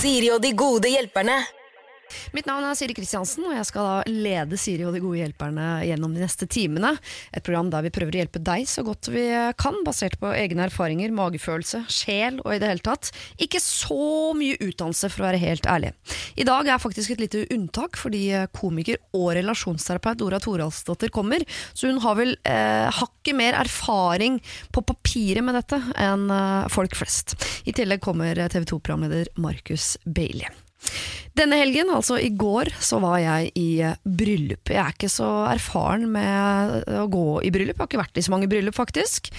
Siri og de gode hjelperne. Mitt navn er Siri Kristiansen, og jeg skal da lede Siri og de gode hjelperne gjennom de neste timene. Et program der vi prøver å hjelpe deg så godt vi kan, basert på egne erfaringer, magefølelse, sjel og i det hele tatt. Ikke så mye utdannelse, for å være helt ærlig. I dag er faktisk et lite unntak, fordi komiker og relasjonsterapeut Dora Thoralsdottir kommer, så hun har vel eh, hakket mer erfaring på papiret med dette enn eh, folk flest. I tillegg kommer TV 2-programleder Markus Bailey. Denne helgen, altså i går, så var jeg i eh, bryllup. Jeg er ikke så erfaren med å gå i bryllup, jeg har ikke vært i så mange bryllup faktisk.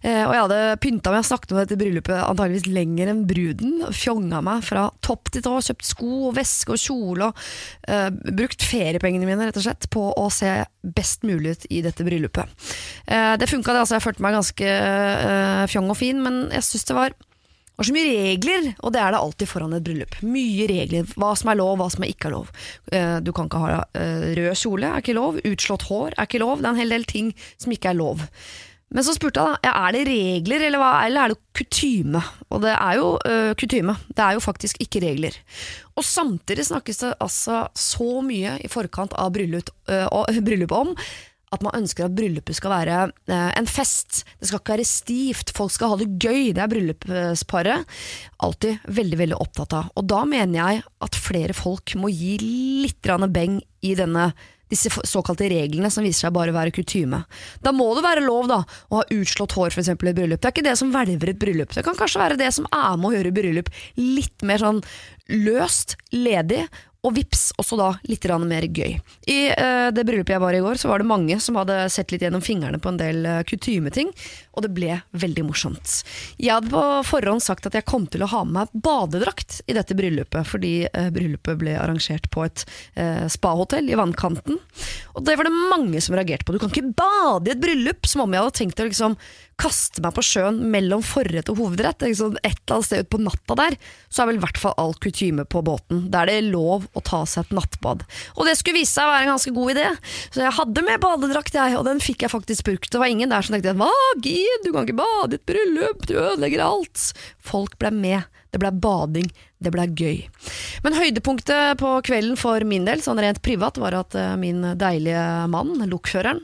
Eh, og jeg hadde pynta meg og snakket om dette bryllupet antageligvis lenger enn bruden. Fjonga meg fra topp til tå, kjøpt sko og veske og kjole og eh, brukt feriepengene mine rett og slett på å se best mulig ut i dette bryllupet. Eh, det funka, det. altså Jeg følte meg ganske eh, fjong og fin, men jeg syns det var var så mye regler, og det er det alltid foran et bryllup. Mye regler. Hva som er lov, hva som ikke er lov. Eh, du kan ikke ha eh, rød kjole, er ikke lov. Utslått hår er ikke lov. Det er en hel del ting som ikke er lov. Men så spurte jeg da, er det regler, eller, hva, eller er det kutyme? Og det er jo uh, kutyme. Det er jo faktisk ikke regler. Og samtidig snakkes det altså så mye i forkant av bryllup, uh, bryllup om at man ønsker at bryllupet skal være eh, en fest. Det skal ikke være stivt, folk skal ha det gøy. Det er bryllupsparet alltid veldig veldig opptatt av. Og da mener jeg at flere folk må gi litt beng i denne disse såkalte reglene som viser seg bare å være kutyme. Da må det være lov da, å ha utslått hår for eksempel, i bryllup. Det er ikke det som hvelver et bryllup. Det kan kanskje være det som er med å gjøre bryllup litt mer sånn løst, ledig, og vips, også da litt mer gøy. I uh, det bryllupet jeg var i går, så var det mange som hadde sett litt gjennom fingrene på en del uh, kutymeting, og det ble veldig morsomt. Jeg hadde på forhånd sagt at jeg kom til å ha med meg badedrakt i dette bryllupet, fordi uh, bryllupet ble arrangert på et spahotell i vannkanten. Og det var det mange som reagerte på. Du kan ikke bade i et bryllup! Som om jeg hadde tenkt å liksom kaste meg på sjøen mellom forrett og hovedrett. Et eller annet sted utpå natta der, så er vel i hvert fall all kutyme på båten. Da er det lov å ta seg et nattbad. Og det skulle vise seg å være en ganske god idé, så jeg hadde med badedrakt, jeg, og den fikk jeg faktisk brukt. Det var ingen der som tenkte hva, Gid, du kan ikke bade i et bryllup, du ødelegger alt. Folk ble med. Det ble bading, det ble gøy. Men høydepunktet på kvelden for min del, sånn rent privat, var at eh, min deilige mann, lokføreren,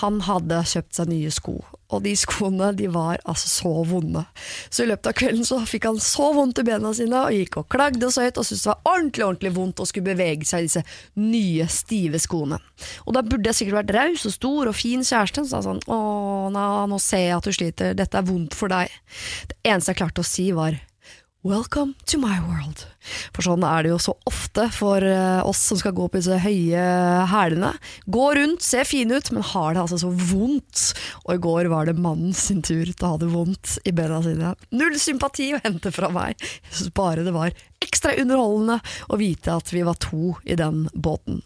han hadde kjøpt seg nye sko. Og de skoene de var altså så vonde. Så i løpet av kvelden så fikk han så vondt i bena sine og gikk og klagde så høyt og syntes det var ordentlig ordentlig vondt å skulle bevege seg i disse nye, stive skoene. Og da burde jeg sikkert vært raus og stor og fin kjæreste, så sa sånn å, na, nå ser jeg at du sliter, dette er vondt for deg. Det eneste jeg klarte å si var Welcome to my world. For sånn er det jo så ofte for eh, oss som skal gå på disse høye hælene. Gå rundt, se fine ut, men har det altså så vondt. Og i går var det mannen sin tur til å ha det vondt i bena sine. Null sympati å hente fra meg. Jeg synes bare det var ekstra underholdende å vite at vi var to i den båten.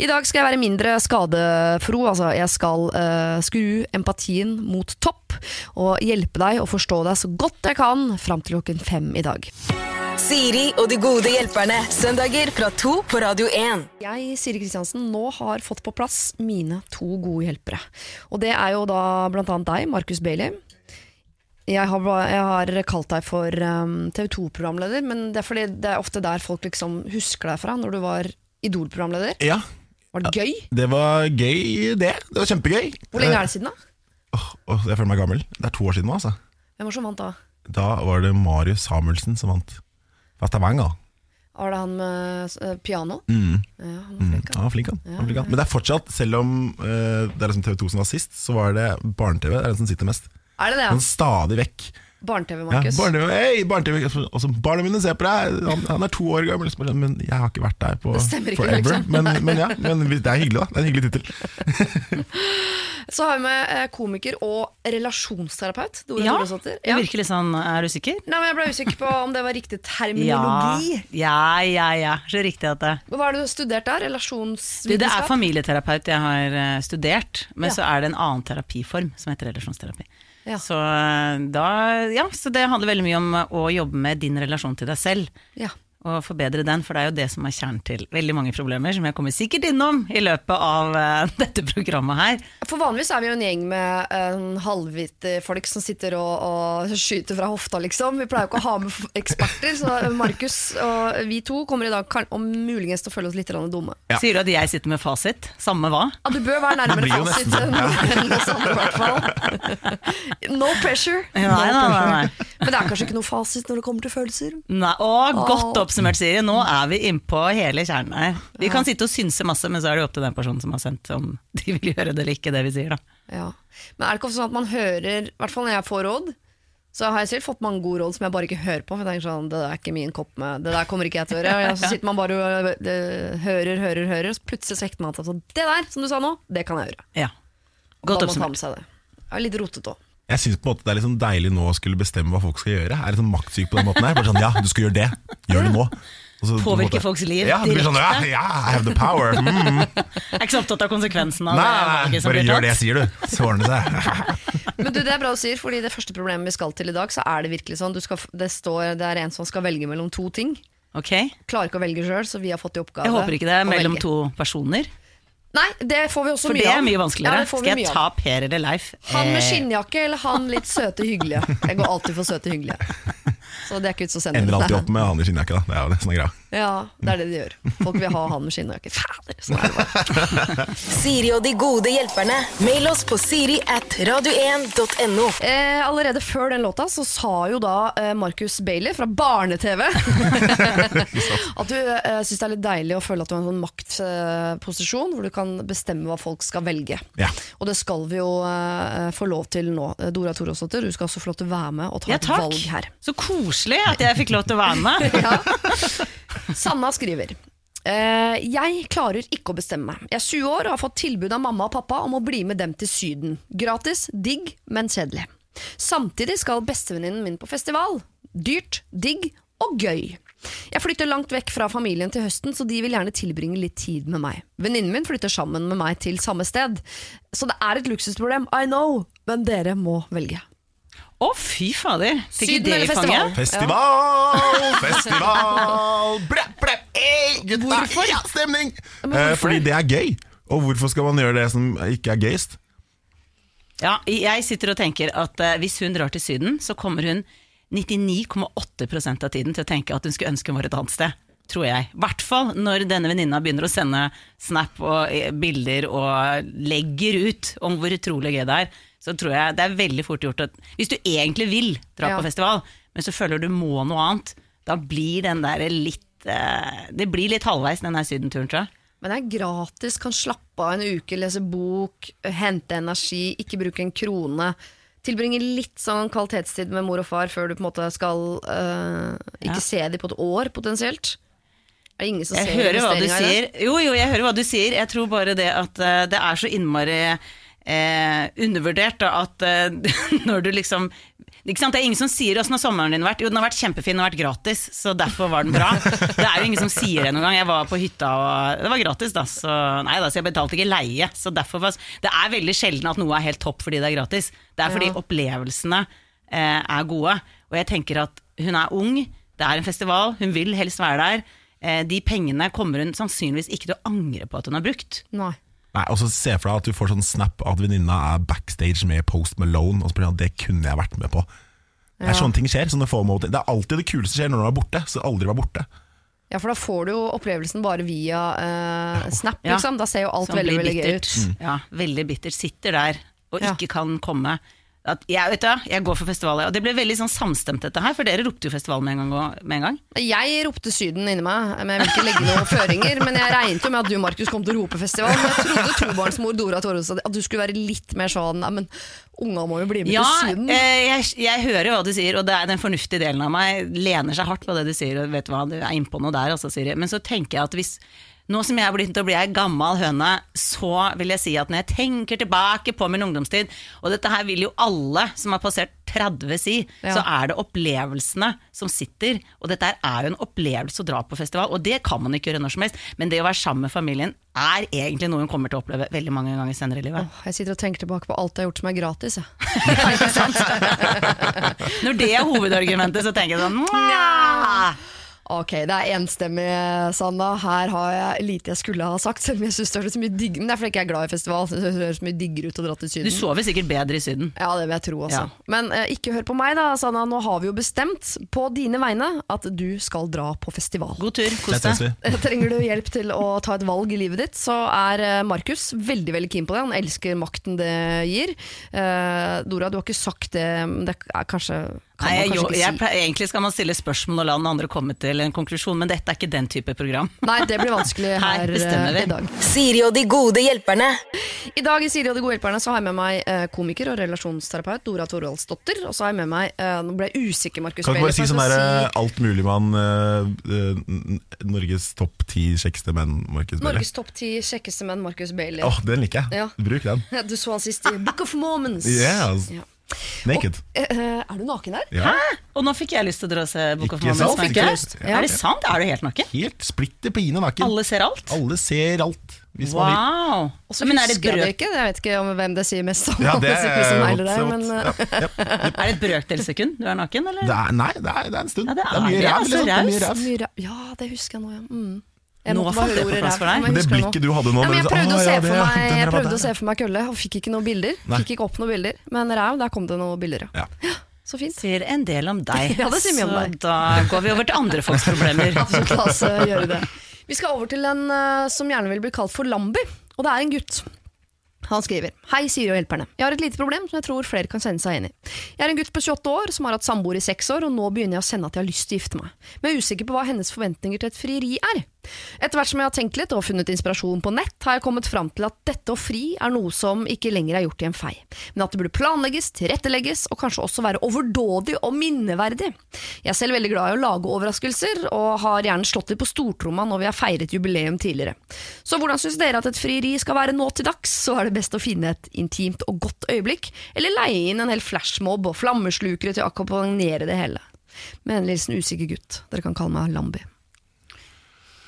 I dag skal jeg være mindre skadefro. Altså, jeg skal uh, skru empatien mot topp og hjelpe deg å forstå deg så godt jeg kan fram til klokken fem i dag. Siri og de gode hjelperne. Søndager fra to på Radio 1. Jeg, Siri Kristiansen, nå har fått på plass mine to gode hjelpere. Og det er jo da blant annet deg, Markus Bailey. Jeg har, jeg har, kalt deg for um, TV 2-programleder, men det er fordi det er ofte der folk liksom husker deg fra, når du var Idol-programleder. Ja. Var det gøy? Det var gøy, det. Det var kjempegøy. Hvor lenge er det siden, da? Oh, oh, jeg føler meg gammel. Det er to år siden nå, altså. Hvem var som vant da? Da var det Marius Samuelsen som vant. Fra Stavanger. Var det han med uh, piano? Mm. Ja, han var flink, mm. han. Flink, han. Ja, han. Men det er fortsatt, selv om uh, det er liksom TV 2 som var sist, så var det barne-TV det er den som sitter mest. Er det det, Han Men stadig vekk. Barne-TV, Markus. Ja, barne hey, barne barna mine ser på deg! Han, han, er to år gammel, men jeg har ikke vært der på ikke, forever. Liksom. Men, men, ja, men det er hyggelig, da. Det er en hyggelig tittel. så har vi med eh, komiker og relasjonsterapeut. Dore ja, Doresåtter. Ja. Virkelig sånn, Er du sikker? Nei, men Jeg ble usikker på om det var riktig terminologi. Ja, ja, ja. ja. Så riktig at det Hva har du studert der? Relasjonsvitenskap? Det, det er familieterapeut jeg har eh, studert, men ja. så er det en annen terapiform som heter relasjonsterapi. Ja. Så, da, ja, så det handler veldig mye om å jobbe med din relasjon til deg selv. Ja. Og forbedre den, for det er jo det som er kjernen til veldig mange problemer, som jeg kommer sikkert innom i løpet av uh, dette programmet her. For vanligvis er vi jo en gjeng med uh, halvhvite folk som sitter og, og skyter fra hofta, liksom. Vi pleier jo ikke å ha med eksperter, så Markus og vi to kommer i dag kan, om muligens til å føle oss litt dumme. Ja. Sier du at jeg sitter med fasit? Samme hva? Ja, du bør være nærmere fasit nesten enn enn oss andre, i hvert fall. No pressure. Nei, No nei, nei, pressure. nei. Men det er kanskje ikke noe fasit når det kommer til følelser? Nei, å, godt oppsummert, Siri. Nå er vi innpå hele kjernen her. Vi kan sitte og synse masse, men så er det opp til den personen som har sendt om de vil gjøre det eller ikke, det vi sier, da. Ja. Men er det ikke sånn at man hører, i hvert fall når jeg får råd, så har jeg selv fått mange gode råd som jeg bare ikke hører på. For jeg tenker sånn, det der er ikke min kopp med, det der kommer ikke jeg til å gjøre. Og så sitter man bare og øh, hører, hører, hører, og så plutselig svekter vekter man seg Så det der, som du sa nå, det kan jeg gjøre. Ja. Godt oppsummert. er litt rotete òg. Jeg syns det er sånn deilig nå å skulle bestemme hva folk skal gjøre. Jeg er litt sånn maktsyk på den måten her. Bare sånn, ja, du skal gjøre det. Gjør det nå. Så Påvirke måte- folks liv Ja, direkte. blir sånn, ja, ja, I have the power. Mm. Jeg er ikke så opptatt av konsekvensen av Nei, det nei, nei, bare gjør det jeg sier, du. Så ordner det seg. Men du, det er bra du sier, fordi det første problemet vi skal til i dag, så er det virkelig sånn, du skal, det står, det er en som skal velge mellom to ting. Okay. Klarer ikke å velge sjøl, så vi har fått i oppgave å velge. Jeg håper ikke det er mellom velge. to personer, Nei, det får vi også for mye det er mye vanskeligere. Ja, Skal jeg av. ta Per eller Leif? Han med Eh, skinnjakke eller han litt søte hyggelige? Jeg går alltid for søte hyggelige. Så det er ikke ut som sender. Ender alltid opp med han i skinnjakke, da. Det er jo det som er greia. Ja, det er det de gjør. Folk vil ha han med skinnjakke. Fader, sånn er det bare. Siri og de gode hjelperne. Mail oss på siri at radio1.no. Eh, allerede før den låta så sa jo da eh, Marcus Bailey fra Barne-TV at du eh, syns det er litt deilig å føle at du har en sånn maktposisjon hvor du kan bestemme hva folk skal velge. Ja. Og det skal vi jo eh, få lov til nå. Eh, Dora Toråsdottir, du skal også få lov til å være med og ta Ja, et valg her. Så koselig at jeg fikk lov til å være med. Ja. Sanna skriver Uh, Jeg klarer ikke å bestemme meg. Jeg er 20 år og har fått tilbud av mamma og pappa om å bli med dem til Syden. Gratis, digg, men kjedelig. Samtidig skal bestevenninnen min på festival. Dyrt, digg og gøy. Jeg flytter langt vekk fra familien til høsten, så de vil gjerne tilbringe litt tid med meg. Venninnen min flytter sammen med meg til samme sted. Så det er et luksusproblem, I know, men dere må velge. Å, fy fader. Fikk ikke det i fanget? Festival, festival Blæ, blæ, ey, gutta, Hvorfor? Ja, stemning! Eh, hvorfor? fordi det er gøy. Og hvorfor skal man gjøre det som ikke er gøyest? Ja, jeg sitter og tenker at eh, hvis hun drar til Syden, så kommer hun 99,8% av tiden til å tenke at hun skulle ønske hun var et annet sted. Tror jeg. I hvert fall når denne venninna begynner å sende snap og eh, bilder og legger ut om hvor utrolig gøy det er. Så tror jeg det er veldig fort gjort at hvis du egentlig vil dra Ja. på festival, men så føler du må noe annet, da blir den der litt eh, Det blir litt halvveis, den der sydenturen, tror jeg. Men det er gratis, kan slappe av en uke, lese bok, hente energi, ikke bruke en krone. Tilbringe litt sånn kvalitetstid med mor og far før du på en måte skal øh, ikke Ja. se dem på et år, potensielt. Er det ingen som Jeg ser hører hva du i sier. Jo, jo, jeg hører hva du sier. Jeg tror bare det at uh, det er så innmari eh, undervurdert da, at eh, når du liksom ikke sant? Det er ingen som sier 'åssen har sommeren din vært'? Jo, den har vært kjempefin den har vært gratis, så derfor var den bra. Det er jo ingen som sier det noen gang. Jeg var på hytta og det var gratis, da. Så, nei, da, så jeg betalte ikke leie. Så derfor var, det er veldig sjelden at noe er helt topp fordi det er gratis. Det er fordi Ja. opplevelsene eh, er gode. Og jeg tenker at hun er ung, det er en festival, hun vil helst være der. Eh, de pengene kommer hun sannsynligvis ikke til å angre på at hun har brukt. Nei. Nei, og så Se for deg at du får sånn snap at venninna er backstage med Post Malone. Og så blir det, det kunne jeg vært med på. Det er Ja. sånne ting skjer. Sånne. Det er alltid det kuleste skjer når du er borte. Så aldri vær borte. Ja, for da får du jo opplevelsen bare via øh, Snap, Ja. liksom. Da ser jo alt veldig, veldig gøy ut. ut. Ja, veldig bittert. Sitter der og Ja. ikke kan komme. At jeg, vet du, jeg går for festivalet. Og det ble veldig sånn samstemt, dette her, for dere ropte jo festival med en gang. Med en gang. Jeg ropte Syden inni meg, men jeg vil ikke legge noen føringer. Men jeg regnet jo med at du Markus, kom til å rope festival. Men jeg trodde tobarnsmor Dora Torrestad at du skulle være litt mer sånn men unga må jo bli med Ja, til Syden. eh, jeg, jeg hører hva du sier, og det er den fornuftige delen av meg lener seg hardt på det du sier. Og vet du hva, du er innpå noe der, altså, Siri. Men så tenker jeg at hvis nå som jeg er til å bli ei gammal høne, så vil jeg si at når jeg tenker tilbake på min ungdomstid, og dette her vil jo alle som har passert 30 si, Ja. så er det opplevelsene som sitter. Og dette er jo en opplevelse å dra på festival, og det kan man ikke gjøre når som helst. Men det å være sammen med familien er egentlig noe hun kommer til å oppleve veldig mange ganger senere i livet. Åh, jeg sitter og tenker tilbake på alt jeg har gjort som er gratis. Jeg. Når det er hovedargumentet, så tenker jeg sånn Nja. Ok, det er enstemmig, Sanna. Her har jeg lite jeg skulle ha sagt. Selv om jeg synes det høres mye digg Men det er fordi jeg ikke er glad i festival. Det høres mye diggere ut å dra til Du sover sikkert bedre i Syden. Ja, det vil jeg tro, altså. Ja. Men eh, ikke hør på meg, da, Sanna. Nå har vi jo bestemt på dine vegne at du skal dra på festival. God tur, kos deg. Trenger du hjelp til å ta et valg i livet ditt, så er eh, Markus veldig veldig keen på det. Han elsker makten det gir. Eh, Dora, du har ikke sagt det, men det er kanskje kan Nei, jeg, jo, jeg, pleier- egentlig skal man stille spørsmål og la den andre komme til en konklusjon, men dette er ikke den type program. Nei, det blir vanskelig Her her eh, vi. i dag. Siri og de gode hjelperne. I dag i Siri og de gode hjelperne så har jeg med meg eh, komiker og relasjonsterapeut Dora Toraldsdottir. Og så har jeg med meg eh, Nå ble jeg usikker, Markus. Kan du bare si sånn derre der altmuligmann alt mulig mann eh, Norges topp ti kjekkeste menn, Markus Bailey. Norges topp ti kjekkeste menn, Markus Bailey. Åh, den liker jeg. Ja. Bruk den. Du så han sist i Book of Moments. Yes. Ja. Naked. Og, eh, er du naken der? Ja. Og nå fikk jeg lyst til å dra og se Book of Ikke Moments. sant? Ikke lyst. Ja. Er det sant? Er du helt naken? Helt splitter pine naken. Alle ser alt? Alle ser alt, hvis man vil. Wow! Og så Men er det, husker jeg det brøk, ikke. Jeg vet ikke om hvem det sier mest om. Ja, det som er nailer men, eh, Ja, ja. er det et brøkdelssekund du er naken, eller? Det er, nei, det er, det er en stund. Ja, det er det, altså, mye ræv. Ja, det husker jeg nå, ja. Mm. Jeg Nå falt det på plass for deg. men det blikket du hadde nå Ja, men jeg når du sa, prøvde, å «Å, se ja, for det- meg, jeg prøvde å se for meg kølle, og fikk ikke noen bilder. Nei. Fikk ikke opp noen bilder Men ræv, der kom det noen bilder, ja. Ja. Så fint. sier en del om deg. Ja, det sier mye om Så da går vi over til andre folks problemer. Absolutt, la oss eh, gjøre det. Vi skal over til en uh, som gjerne vil bli kalt for Lambi, og det er en gutt. Han skriver Hei, Siri og hjelperne. Jeg har et lite problem som jeg tror flere kan sende seg inn i. Jeg er en gutt på 28 år som har hatt samboer i 6 år, og nå begynner jeg å sende at jeg har lyst til å gifte meg. Men jeg er usikker på hva hennes forventninger til et frieri er. Etter hvert som jeg har tenkt litt og funnet inspirasjon på nett, har jeg kommet fram til at dette å fri er noe som ikke lenger er gjort i en fei, men at det burde planlegges, tilrettelegges og kanskje også være overdådig og minneverdig. Jeg er selv veldig glad i å lage overraskelser, og har gjerne slått litt på stortromma når vi har feiret jubileum tidligere. Så hvordan syns dere at et frieri skal være nå til dags? Så er det best å finne et intimt og godt øyeblikk, eller leie inn en hel flashmob og flammeslukere til å akkompagnere det hele. Med en liten usikker gutt. Dere kan kalle meg Lambi.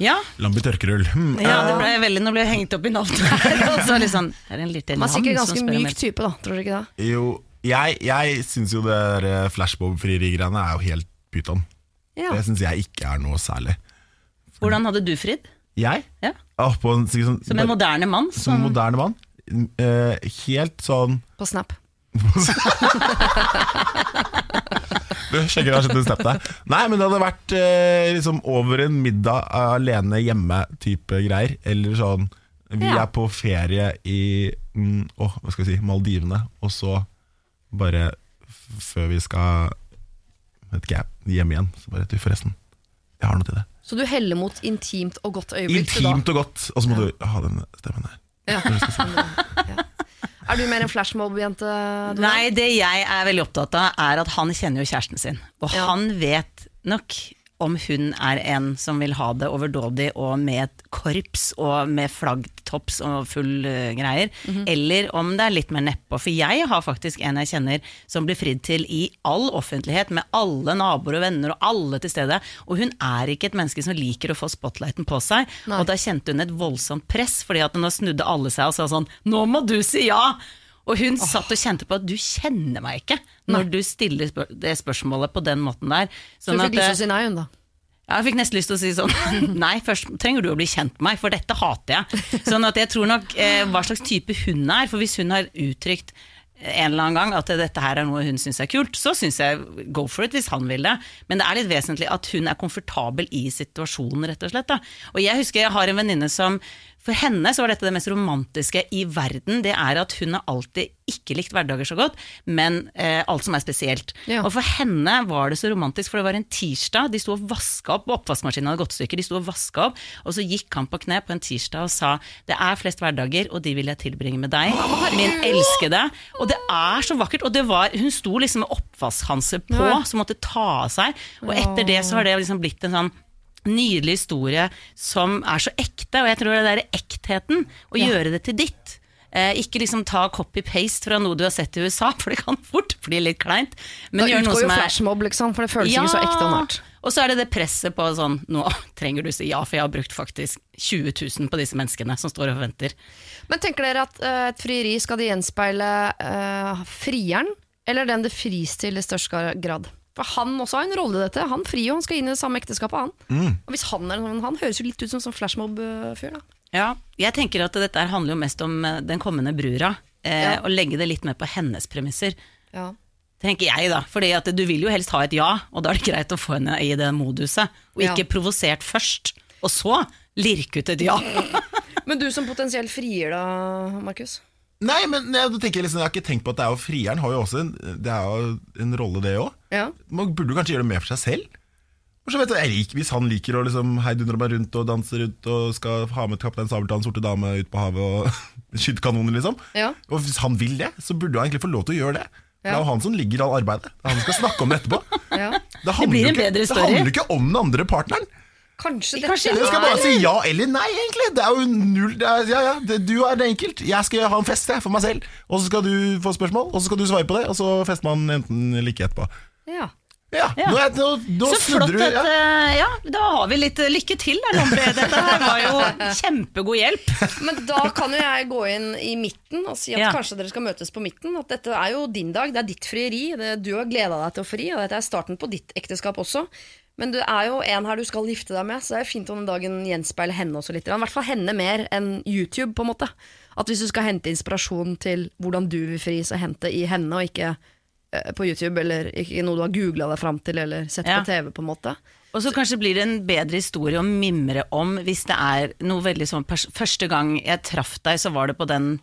Ja, Lambi tørkerull. Hmm. ja det ble veldig, nå ble jeg hengt opp i navnet her. Og så litt sånn, er det en liten Man er sikkert ganske myk type, da. Tror du ikke det? Jo, jeg, jeg syns jo det eh, flashmob-frieri-greiene er jo helt pyton. Ja. Det syns jeg ikke er noe særlig. Hvordan hadde du fridd? Jeg? Ja. Ah, på en, sånn, Som en moderne mann? som som moderne mann. Uh, helt sånn På Snap. Du sjekker jeg har sett en snap der. Nei, men det hadde vært eh, liksom over en middag alene hjemme-type greier. Eller sånn Vi Ja. er på ferie i mm, åh, hva skal vi si, Maldivene, og så bare f før vi skal Vet ikke jeg, hjem igjen, så bare Du, forresten, jeg har noe til det. Så du heller mot intimt og godt øyeblikk? du Intimt og godt, og så må du ha den stemmen. Da. Ja. Er du mer en flashmob-jente? Nei, det jeg er veldig opptatt av, er at han kjenner jo kjæresten sin. Og Ja. han vet nok om hun er en som vil ha det overdådig og med et korps og med flaggtops og full uh, greier, Mhm. eller om det er litt mer nedpå. For jeg har faktisk en jeg kjenner som blir fridd til i all offentlighet, med alle naboer og venner og alle til stede. Og hun er ikke et menneske som liker å få spotlighten på seg. Nei. Og da kjente hun et voldsomt press, fordi at nå snudde alle seg og sa sånn Nå må du si ja! Og hun satt og kjente på at du kjenner meg ikke når du stiller spør det spørsmålet på den måten der. Så du Sånn fikk lyst til eh, å si nei, hun da? ja, jeg fikk nesten lyst til å si sånn Nei, først trenger du å bli kjent med meg, for dette hater jeg. Sånn at jeg tror nok eh, hva slags type hun er. For hvis hun har uttrykt en eller annen gang at dette her er noe hun syns er kult, så syns jeg go for it hvis han vil det. Men det er litt vesentlig at hun er komfortabel i situasjonen, rett og slett. Da. Og jeg husker jeg har en venninne som for henne så var dette det mest romantiske i verden. Det er at hun har alltid ikke likt hverdager så godt, men eh, alt som er spesielt. Ja. Og for henne var det så romantisk, for det var en tirsdag. De sto og vaska opp, oppvaskmaskinen hadde gått i stykker, de sto og vaska opp, og så gikk han på kne på en tirsdag og sa det er flest hverdager, og de vil jeg tilbringe med deg, min elskede. Og det er så vakkert. Og det var, hun sto liksom med oppvaskhansker på, Ja. som måtte ta av seg, og etter det så har det liksom blitt en sånn nydelig historie som er så ekte, og jeg tror det er ektheten, å Ja. gjøre det til ditt. Eh, ikke liksom ta copy-paste fra noe du har sett i USA, for det kan fort bli litt kleint. Men Da utgår jo er flashmob, liksom, for det føles ikke så ekte og nært. og så er det det presset på sånn Nå trenger du si ja, for jeg har brukt faktisk 20 000 på disse menneskene som står og forventer. Men tenker dere at uh, et frieri skal det gjenspeile uh, frieren, eller den det fris til i størst grad? For han også har en rolle i dette. Han frir jo, han skal inn i det samme ekteskapet, han. Mm. Og hvis han er sånn, han høres jo litt ut som en sånn flashmob-fyr, da. Ja, jeg tenker at dette handler jo mest om eh, den kommende brura. Eh, Ja. Og legge det litt mer på hennes premisser. Ja. Tenker jeg da, fordi at du vil jo helst ha et ja, og da er det greit å få henne i det moduset. Og ikke Ja. provosert først, og så lirke ut et ja. Men du som potensielt frier, da, Markus? Nei, men jeg, tenker liksom, jeg har ikke tenkt på at det er jo frieren har jo også en, det er jo en rolle, det òg. Ja. Man burde jo kanskje gjøre det mer for seg selv. Og så vet du, Erik liker, Hvis han liker å liksom heidundre meg rundt og danse rundt og skal ha med Kaptein Sabeltann, sorte dame ut på havet og skyte kanoner, liksom. Ja. Og hvis han vil det, så burde han egentlig få lov til å gjøre det. Ja. Det er jo han som ligger i all arbeidet. Det er han som skal snakke om det etterpå. ja. Det, handler blir en ikke, bedre det handler ikke om den andre partneren. Kanskje Kanskje dette Du skal bare si ja eller nei, egentlig. Det er jo null det er, Ja, ja, det, du er det enkelt. Jeg skal ha en fest jeg, for meg selv, og så skal du få spørsmål, og så skal du svare på det, og så fester man enten like etterpå. Ja. Ja, Ja. Nå, er, nå, nå Så flott du at ja. eh, Ja, da har vi litt eh, lykke til Det Lombre. Dette her var jo kjempegod hjelp. Men da kan jo jeg gå inn i midten og si at Ja. kanskje dere skal møtes på midten. At dette er jo din dag, det er ditt frieri. Det, du har gleda deg til å fri, og dette er starten på ditt ekteskap også. Men du er jo en her du skal gifte deg med, så det er fint om den dagen gjenspeiler henne også litt. I hvert fall henne mer enn YouTube, på en måte. At hvis du skal hente inspirasjon til hvordan du vil fri, så hente i henne, og ikke på YouTube, eller ikke noe du har googla deg fram til, eller sett Ja. på TV, på en måte. Og så kanskje blir det en bedre historie å mimre om hvis det er noe veldig sånn Første gang jeg traff deg, så var det på den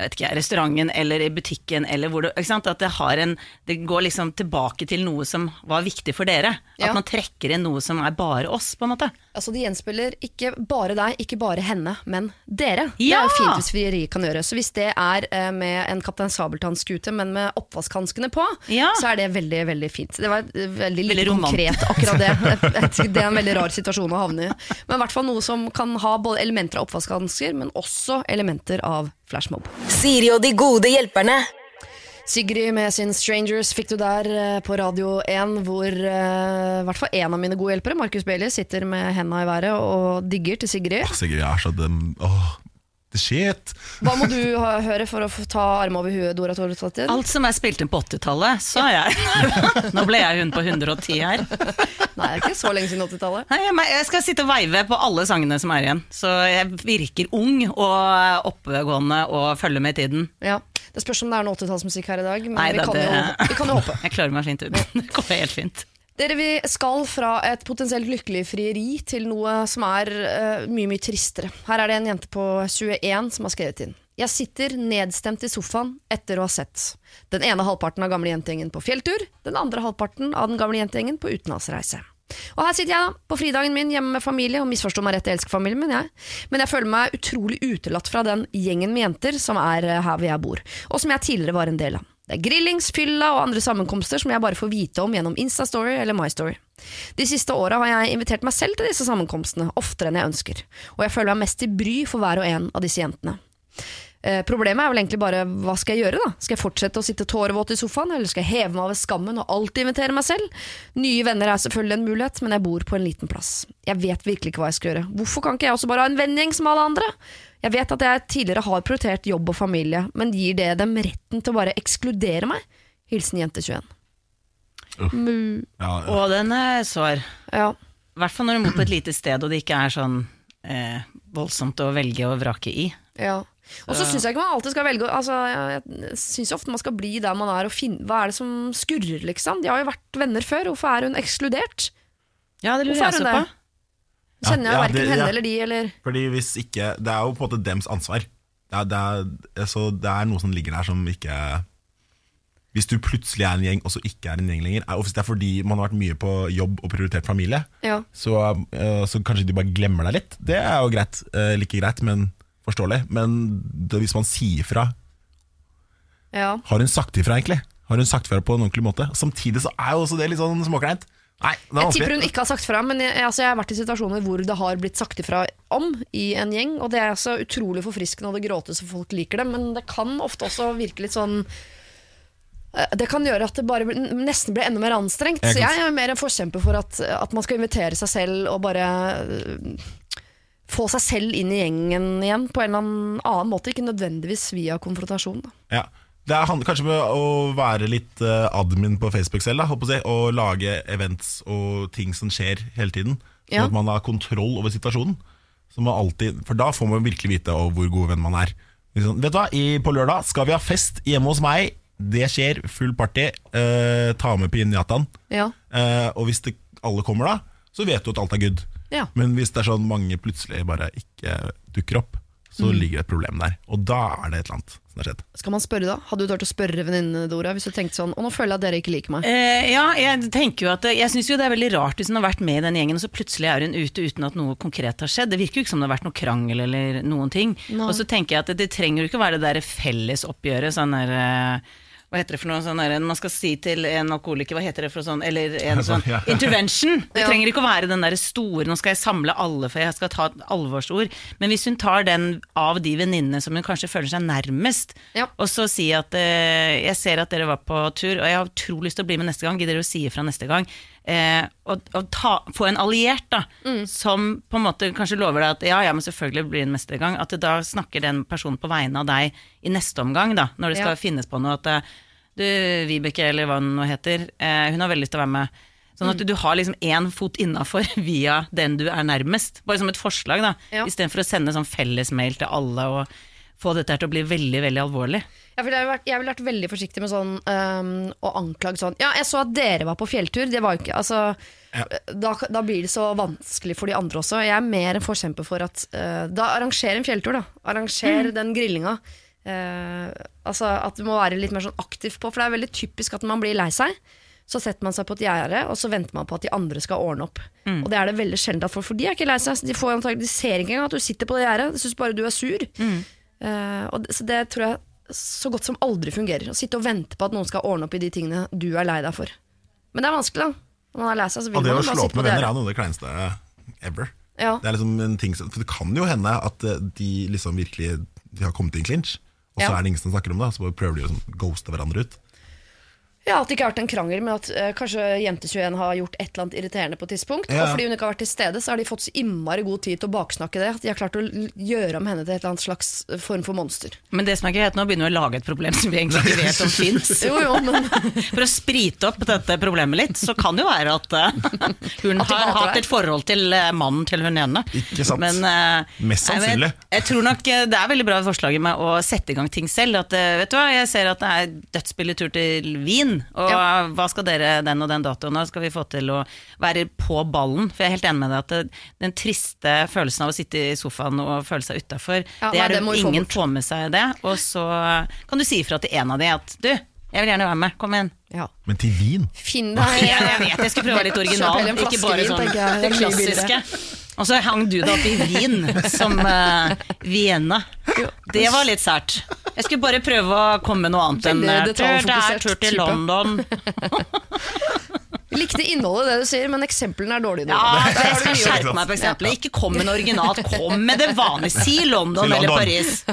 jeg vet ikke, restauranten eller i butikken, eller hvor du ikke sant? At det, har en, det går liksom tilbake til noe som var viktig for dere. Ja. At man trekker inn noe som er bare oss, på en måte. Altså De gjenspeiler ikke bare deg, ikke bare henne, men dere. Det er jo fint hvis frieri kan gjøre. Så hvis det er eh, med en Kaptein Sabeltann-skute, men med oppvaskhanskene på, Ja. så er det veldig veldig fint. Det var eh, veldig Veldig konkret, akkurat det. Det er en veldig rar situasjon å havne i. Men i hvert fall noe som kan ha både elementer av oppvaskhansker, men også elementer av flashmob. Siri og de gode hjelperne. Sigrid med sin 'Strangers' fikk du der eh, på Radio 1, hvor eh, i hvert fall én av mine gode hjelpere, Markus Bailey, sitter med henda i været og digger til Sigrid. Åh, Sigrid, er så dem Åh, the shit. Hva må du høre for å ta arm over huet, Dora Torsdatter? Alt som er spilt inn på 80-tallet, så er jeg Nå ble jeg hun på 110 her. Nei, det er ikke så lenge siden 80-tallet. Nei, jeg- jeg skal sitte og veive på alle sangene som er igjen. Så jeg virker ung og oppegående og følger med i tiden. Ja. Det spørs om det er noe 80-tallsmusikk her i dag, men Nei vi, da, kan det- jo, vi kan jo håpe. Jeg klarer meg fint ut. Det går helt fint. Dere, Vi skal fra et potensielt lykkelig frieri til noe som er uh, mye mye tristere. Her er det en jente på 21 som har skrevet inn. Jeg sitter nedstemt i sofaen etter å ha sett den ene halvparten av gamle jentegjengen på fjelltur, den andre halvparten av den gamle jentegjengen på utenlandsreise. Og her sitter jeg da, på fridagen min hjemme med familie, og misforstå meg rett, jeg elsker familien min, jeg. Men jeg føler meg utrolig utelatt fra den gjengen med jenter som er eh, her hvor jeg bor, og som jeg tidligere var en del av. Det er grillings, fylla og andre sammenkomster som jeg bare får vite om gjennom Instastory eller MyStory. De siste åra har jeg invitert meg selv til disse sammenkomstene, oftere enn jeg ønsker, og jeg føler meg mest til bry for hver og en av disse jentene. Eh, problemet er vel egentlig bare hva skal jeg gjøre da? Skal jeg fortsette å sitte tårevåt i sofaen, eller skal jeg heve meg over skammen og alltid invitere meg selv? Nye venner er selvfølgelig en mulighet, men jeg bor på en liten plass. Jeg vet virkelig ikke hva jeg skal gjøre. Hvorfor kan ikke jeg også bare ha en vennegjeng som alle andre? Jeg vet at jeg tidligere har prioritert jobb og familie, men gir det dem retten til å bare ekskludere meg? Hilsen jente 21. Mu. Ja, Og den er sår. Ja. Hvert fall når du er på et lite sted og det ikke er sånn eh, voldsomt å velge og vrake i. Ja. Og så syns jeg ikke man alltid skal velge altså, Jeg, syns ofte man skal bli der man er og finne Hva er det som skurrer, liksom? De har jo vært venner før. Hvorfor er hun ekskludert? Ja, det lurer jeg også på. Kjenner jeg Ja, verken henne eller de, eller Fordi hvis ikke Det er jo på en måte dems ansvar. Det er, det er, så det er noe som ligger der som ikke Hvis du plutselig er en gjeng, og så ikke er en gjeng lenger, er- og hvis det er fordi man har vært mye på jobb og prioritert familie, Ja. så, eh, så kanskje de bare glemmer deg litt. Det er jo greit. eh, Like greit, men forståelig. Men det, hvis man sier fra ja. Har hun sagt ifra, egentlig? Har hun sagt ifra på en ordentlig måte? Samtidig så er jo også det litt sånn småkleint. Nei, Jeg tipper hun ikke har sagt fra, men jeg, altså, jeg har vært i situasjoner hvor det har blitt sagt ifra om i en gjeng, og det er så utrolig forfriskende, og det gråtes og folk liker det, men det kan ofte også virke litt sånn eh, det kan gjøre at det bare nesten blir enda mer anstrengt. Jeg Så jeg er mer en forkjemper for at, at man skal invitere seg selv og bare eh, få seg selv inn i gjengen igjen på en eller annen måte, ikke nødvendigvis via konfrontasjon. Da. Ja. Det handler kanskje med å være litt eh, admin på Facebook selv, da, og lage events og ting som skjer hele tiden. Sånn Ja. at man har kontroll over situasjonen. Man alltid, for da får man virkelig vite hvor god venn man er. Liksom, vet du hva, I, På lørdag skal vi ha fest hjemme hos meg. Det skjer, full party. Eh, ta med pinjataen. Ja. Eh, og hvis det, alle kommer da, så vet du at alt er good. Ja. Men hvis det er sånn mange plutselig bare ikke dukker opp, så Mm. ligger det et problem der. Og da er det et eller annet som har skjedd. Skal man spørre da? Hadde du turt å spørre venninnene Dora hvis du tenkte sånn Og nå føler jeg at dere ikke liker meg. Eh, ja, jeg tenker jo at Jeg syns jo det er veldig rart hvis hun har vært med i den gjengen, og så plutselig er hun ute uten at noe konkret har skjedd. Det virker jo ikke som det har vært noe krangel eller noen ting. Nei. Og så tenker jeg at det, det trenger jo ikke være det der fellesoppgjøret, sånn der eh, hva heter det for noe sånn der, Man skal si til en alkoholiker Hva heter det for sånn Eller en sånn intervention. Det trenger ikke å være den der store Nå skal jeg samle alle, for jeg skal ta et alvorsord. Men hvis hun tar den av de venninnene som hun kanskje føler seg nærmest, Ja. og så si at eh, jeg ser at dere var på tur, og jeg har utrolig lyst til å bli med neste gang, gidder dere å si ifra neste gang? Eh, å, å ta, få en alliert da, som på en måte kanskje lover deg at ja, ja, men selvfølgelig blir det neste gang. At da snakker den personen på vegne av deg i neste omgang, da, når det skal Ja. finnes på noe. At eh, du, Vibeke, eller hva hun nå heter, eh, hun har veldig lyst til å være med. Sånn Mm. at du har liksom én fot innafor via den du er nærmest. Bare som et forslag, da. Ja. Istedenfor å sende sånn fellesmail til alle og få dette her til å bli veldig, veldig alvorlig. Jeg ville vært, jeg ville vært veldig forsiktig med sånn um, å anklage sånn Ja, jeg så at dere var på fjelltur. Det var jo ikke Altså, Ja. da, da blir det så vanskelig for de andre også. Jeg er mer en forkjemper for at uh, Da arranger en fjelltur, da. Arranger den grillinga. Uh, altså At du må være litt mer sånn aktiv på, for det er veldig typisk at når man blir lei seg. Så setter man seg på et gjerde, og så venter man på at de andre skal ordne opp. Og det er det veldig sjelden at folk For de er ikke lei seg. De, får antagelig, de ser ikke engang at du sitter på det gjerdet. De syns bare du er sur. Eh, og det, så det tror jeg så godt som aldri fungerer. Å sitte og vente på at noen skal ordne opp i de tingene du er lei deg for. Men det er vanskelig, da. Når man er lei seg, så vil det man å bare slå sitte opp på med det venner er noe av det kleineste ever. Ja. Det er liksom en ting som, For det kan jo hende at eh, de liksom virkelig De har kommet i en clinch, og så Ja. er det ingen som snakker om det. Så bare prøver de å liksom ghoste hverandre ut. Ja, At det ikke har vært en krangel, men at eh, kanskje Jente21 har gjort et eller annet irriterende på et tidspunkt. Ja. Og fordi hun ikke har vært til stede, så har de fått så innmari god tid til å baksnakke det. At de har klart å l- gjøre om henne til et eller annet slags eh, form for monster. Men det som er greit, nå begynner vi å lage et problem som vi egentlig ikke vet om fins. Jo, jo, men For å sprite opp dette problemet litt, så kan det jo være at eh, hun At de har hater hatt deg. et forhold til eh, mannen til hun ene. Ikke sant. Men, eh, Mest nei, men sannsynlig. Jeg, jeg tror nok eh, det er veldig bra forslaget med å sette i gang ting selv. At, eh, vet du hva, Jeg ser at det er dødsbillig tur til Wien, og Ja. hva skal dere den og den datoen? Da skal vi få til å være på ballen? For jeg er helt enig med deg at det, den triste følelsen av å sitte i sofaen og føle seg utafor, Ja, det er det det få ingen får med seg det. Og så kan du si ifra til en av de at du, jeg vil gjerne være med, kom igjen. ja. Men til vin? Finn deg jeg vet, jeg skulle prøve å være litt original, ikke bare sånn det klassiske. Og så hang du deg opp i Wien som uh, Vienna. Det var litt sært. Jeg skulle bare prøve å komme med noe annet enn eh, tur, det er tur til type. Likte innholdet det du sier, men eksemplene er dårlige. Ja, Det jeg skal skjerpe meg på eksempelet. Ikke kom med noe originalt, kom med det vanlige. Si London eller Paris.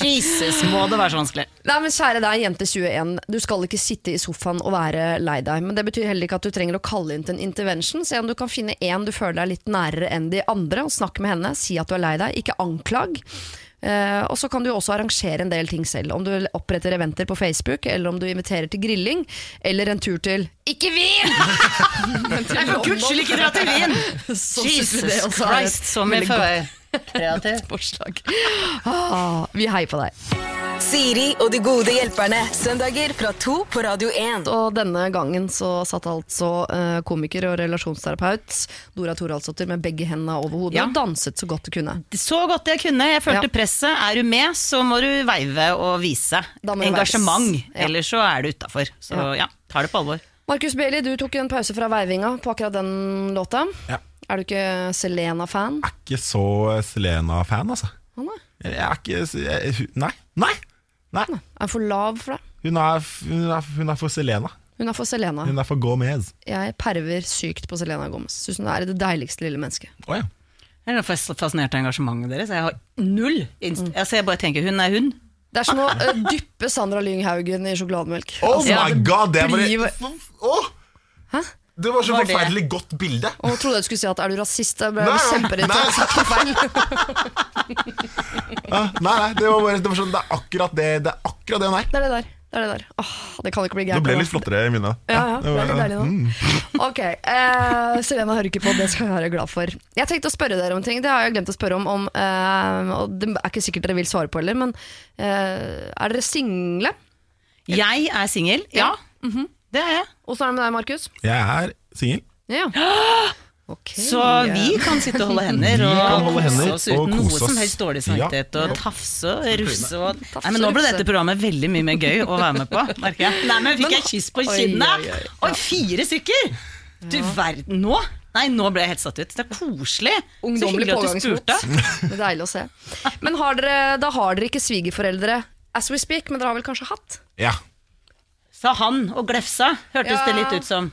Jesus, må det være så vanskelig. Nei, men Kjære deg, jente 21. Du skal ikke sitte i sofaen og være lei deg. Men det betyr heller ikke at du trenger å kalle inn til en intervention. Se om du kan finne en du føler deg litt nærere enn de andre, og snakk med henne. Si at du er lei deg, ikke anklag. Uh, og så kan du også arrangere en del ting selv. Om du oppretter eventer på Facebook, eller om du inviterer til grilling, eller en tur til Ikke Wien! Nei, for Jeg får gudskjelov ikke dra til Wien! Jesus også Christ, så mye veldig godt kreativt. forslag. Ah, vi heier på deg. Siri og de gode hjelperne. Søndager fra to på Radio 1. Og denne gangen så satt altså eh, komiker og relasjonsterapeut Dora Thoraldsdottir med begge hendene over hodet Ja. og danset så godt du kunne. Så godt jeg kunne. Jeg følte Ja. presset. Er du med, så må du veive og vise engasjement. veives. Ja. Ellers så er du utafor. Så Ja. ja, tar det på alvor. Markus Bailey, du tok en pause fra veivinga på akkurat den låta. Ja. Er du ikke Selena-fan? er ikke så Selena-fan, altså. Han nei. Jeg er ikke jeg, Nei. Nei! Nei. Er hun for lav for deg? Hun er, hun er, hun er for Selena. Hun er for Selena. Hun er for Gomez. Jeg perver sykt på Selena Gomez. Syns hun er det deiligste lille mennesket. Oh, ja. Jeg er fas- fascinert av engasjementet deres. Jeg har null inst Mm. altså, Jeg bare tenker hun er hun. Det er som å uh, dyppe Sandra Lynghaugen i sjokolademelk. Oh Altså, my god, det var det Åh! Hæ? Det var så Var det- forferdelig godt bilde. Og trodde jeg du skulle si at er du rasist? Jeg ble Nei, nei, kjemperedd nei. feil. Nei, nei, det var, bare, det var sånn, det er akkurat det, det er akkurat det hun er. Det er det der. Det er det der. Åh, det kan ikke bli gærent. det ble litt flottere i minnet. Ja, ja, det er litt deilig nå. Mm. Ok, uh, Selena hører ikke på, det skal jeg være glad for. Jeg tenkte å spørre dere om ting, det har jeg glemt å spørre om, om uh, og det er ikke sikkert dere vil svare på heller, men uh, er dere single? Jeg er singel, ja. Mhm. Det er jeg. Åssen er det med deg, Markus? Jeg er singel. Ja. Ok. Så vi kan sitte og holde hender og holde hender kose oss uten noe oss. som helst dårlig samvittighet. Og tafse og russe og Nei, men Nå ble dette programmet veldig mye mer gøy å være med på. merker jeg Nei, men Fikk jeg kyss på kinnet? oi, fire stykker! Du verden. Nå? Nei, nå ble jeg helt satt ut. Det er koselig. Så Ungdommelig hyggelig at du pågangsmot. spurte. Det er deilig å se. Men har dere, da har dere ikke svigerforeldre as we speak, men dere har vel kanskje hatt? Ja. Sa han og glefsa, hørtes Ja. det litt ut som.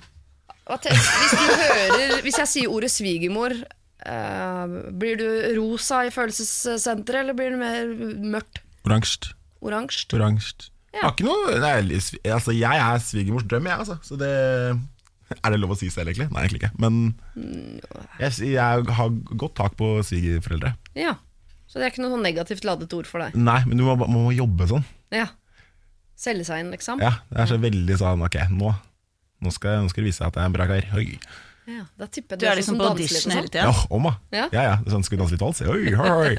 Hvis du hører Hvis jeg sier ordet svigermor, eh, blir du rosa i følelsessenteret, eller blir du mer mørkt? Oransje. Oransje? Oransje. Ja. Har ikke noe nei, altså, Jeg er svigermors drøm, jeg, altså. Så det Er det lov å si selv, egentlig? Nei, egentlig ikke. Men jeg, jeg har godt tak på svigerforeldre. Ja. Så det er ikke noe sånn negativt ladet ord for deg? Nei, men du må, må jobbe sånn. Ja. Selge seg inn, liksom? Ja, Det er så veldig sånn Ok, nå, nå, skal, nå skal det vise seg at jeg er en bra kar. Oi. Ja, da tipper jeg Du er sånn liksom på litt og audition sånn. hele tida. Ja, om da. Ja. Ja, ja. Det er sånn, skal vi danse litt vals? Oi, oi.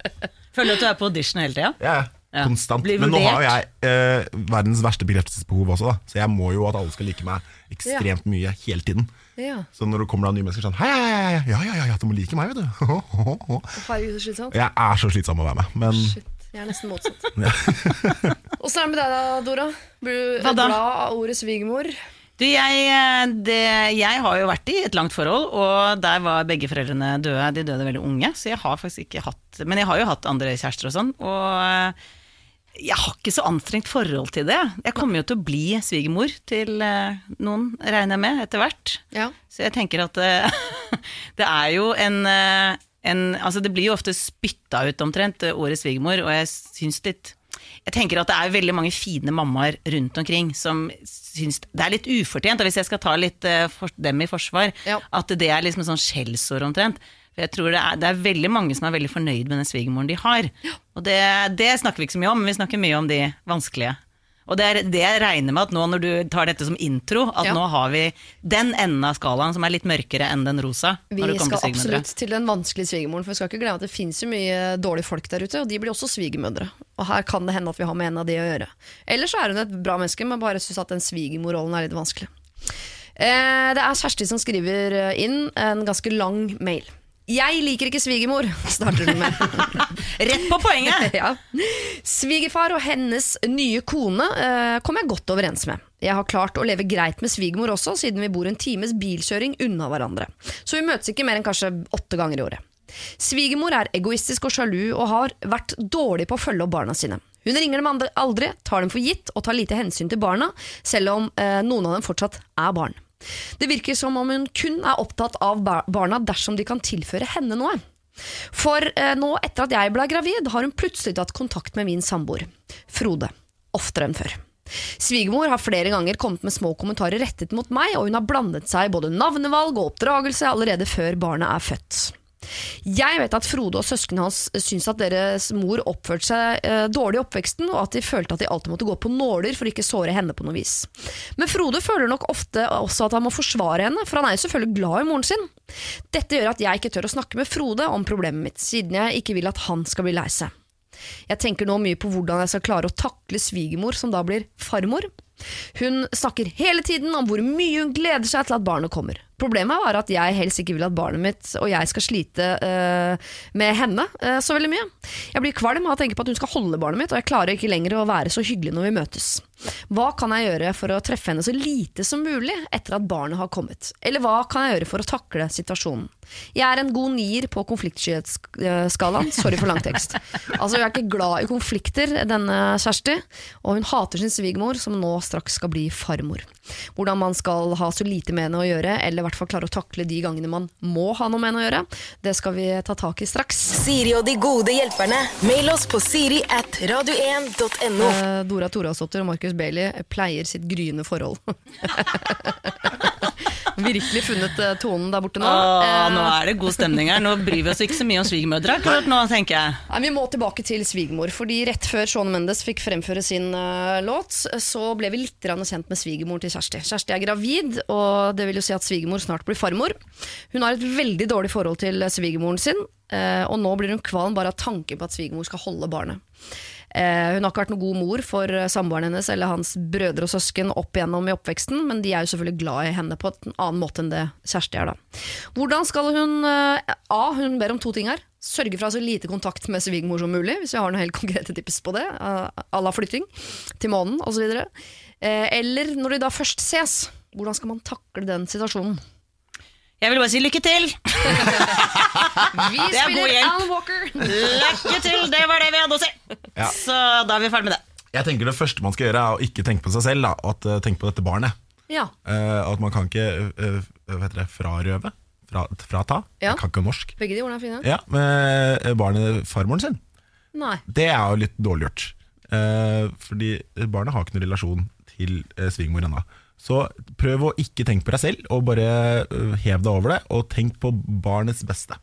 Føler du at du er på audition hele tida? Ja, Ja. konstant. Men nå har jo jeg eh, verdens verste bekreftelsesbehov også, da. Så jeg må jo at alle skal like meg ekstremt mye hele tiden. Ja. Så når det kommer da nye mennesker sånn Hei, hei, hei, ja, ja, ja, ja, du må like meg, vet du. Jeg er så slitsom å være med. Men Shit, jeg er nesten motsatt. Åssen er det med deg da, Dora? Blir du glad av ordet svigermor? Du, jeg, eh, det, jeg har jo vært i et langt forhold, og der var begge foreldrene døde. De døde veldig unge, så jeg har faktisk ikke hatt Men jeg har jo hatt andre kjærester og sånn, og eh, jeg har ikke så anstrengt forhold til det. Jeg kommer jo til å bli svigermor til eh, noen, regner jeg med, etter hvert. Ja. Så jeg tenker at det, det er jo en, en Altså det blir jo ofte spytta ut omtrent, året ordet svigermor, og jeg syns litt jeg tenker at det er veldig mange fine mammaer rundt omkring som syns det er litt ufortjent, og hvis jeg skal ta litt eh, for, dem i forsvar, Ja. at det er liksom sånn skjellsord omtrent. For jeg tror det er, det er veldig mange som er veldig fornøyd med den svigermoren de har. Og det, det snakker vi ikke så mye om, men vi snakker mye om de vanskelige. Og det er det jeg regner med at nå når du tar dette som intro, at Ja. nå har vi den enden av skalaen som er litt mørkere enn den rosa. Vi skal til absolutt til den vanskelige svigermoren, for vi skal ikke glemme at det finnes jo mye dårlige folk der ute, og de blir også svigermødre. Og her kan det hende at vi har med en av de å gjøre. Ellers så er hun et bra menneske, men bare syns at den svigermorrollen er litt vanskelig. Eh, det er Kjersti som skriver eh, inn en ganske lang mail. Jeg liker ikke svigermor, starter hun med. Rett på poenget! ja. Svigerfar og hennes nye kone eh, kom jeg godt overens med. Jeg har klart å leve greit med svigermor også, siden vi bor en times bilkjøring unna hverandre. Så vi møtes ikke mer enn kanskje åtte ganger i året. Svigermor er egoistisk og sjalu og har vært dårlig på å følge opp barna sine. Hun ringer dem aldri, tar dem for gitt og tar lite hensyn til barna, selv om eh, noen av dem fortsatt er barn. Det virker som om hun kun er opptatt av barna dersom de kan tilføre henne noe. For eh, nå etter at jeg ble gravid, har hun plutselig tatt kontakt med min samboer, Frode, oftere enn før. Svigermor har flere ganger kommet med små kommentarer rettet mot meg, og hun har blandet seg i både navnevalg og oppdragelse allerede før barnet er født. Jeg vet at Frode og søsknene hans syns at deres mor oppførte seg eh, dårlig i oppveksten, og at de følte at de alltid måtte gå på nåler for å ikke såre henne på noe vis. Men Frode føler nok ofte også at han må forsvare henne, for han er jo selvfølgelig glad i moren sin. Dette gjør at jeg ikke tør å snakke med Frode om problemet mitt, siden jeg ikke vil at han skal bli lei seg. Jeg tenker nå mye på hvordan jeg skal klare å takle svigermor, som da blir farmor. Hun snakker hele tiden om hvor mye hun gleder seg til at barnet kommer. Problemet var at jeg helst ikke vil at barnet mitt og jeg skal slite uh, med henne uh, så veldig mye. Jeg blir kvalm av å tenke på at hun skal holde barnet mitt, og jeg klarer ikke lenger å være så hyggelig når vi møtes. Hva kan jeg gjøre for å treffe henne så lite som mulig etter at barnet har kommet? Eller hva kan jeg gjøre for å takle situasjonen? Jeg er en god nier på konfliktskyhetsskalaen. Sorry for lang tekst. Altså, Hun er ikke glad i konflikter, denne Kjersti, og hun hater sin svigermor, som nå straks skal bli farmor. Hvordan man skal ha så lite med henne å gjøre, eller i hvert fall klare å takle de gangene man må ha noe med henne å gjøre, det skal vi ta tak i straks. Siri og de gode hjelperne. Mail oss på siri at radio1.no. Eh, Dora Torasdotter og Markus Bailey pleier sitt gryende forhold. Virkelig funnet eh, tonen der borte nå. Åh, Eh, nå er det god stemning her. Nå bryr vi oss ikke så mye om svigermødre akkurat nå, tenker jeg. Nei, Vi må tilbake til svigermor. fordi Rett før Shawn Mendes fikk fremføre sin uh, låt, så ble vi litt kjent med svigermoren til Kjersti. Kjersti er gravid, og det vil jo si at svigermor snart blir farmor. Hun har et veldig dårlig forhold til svigermoren sin, uh, og nå blir hun kvalm bare av tanken på at svigermor skal holde barnet. Eh, hun har ikke vært noen god mor for eh, samboeren hennes eller hans brødre og søsken opp igjennom i oppveksten, men de er jo selvfølgelig glad i henne på en annen måte enn det Kjersti er. da. Hvordan skal hun eh, A. Hun ber om to ting her. Sørge for å ha så lite kontakt med svigermor som mulig, hvis vi har noen helt konkrete tips på det. À la flytting til månen osv. Eller når de da først ses, hvordan skal man takle den situasjonen? Jeg vil bare si lykke til! Vi Det er god spiller. Alan Walker! Lykke til! Det var det vi hadde å si. Ja. Så da er vi ferdig med det. Jeg tenker Det første man skal gjøre, er å ikke tenke på seg selv, da, at uh, tenke på dette barnet. Ja. Uh, at man kan ikke uh, vet dere, det, frarøve. Fra, frata. Ja. Jeg kan ikke norsk. Begge de ordene er fine. Ja, med eh, barnet farmoren sin. Nei. Det er jo litt dårlig gjort. Uh, fordi barnet har ikke noen relasjon til uh, svigermor ennå. Så prøv å ikke tenke på deg selv, og bare eh, hev deg over det, og tenk på barnets beste.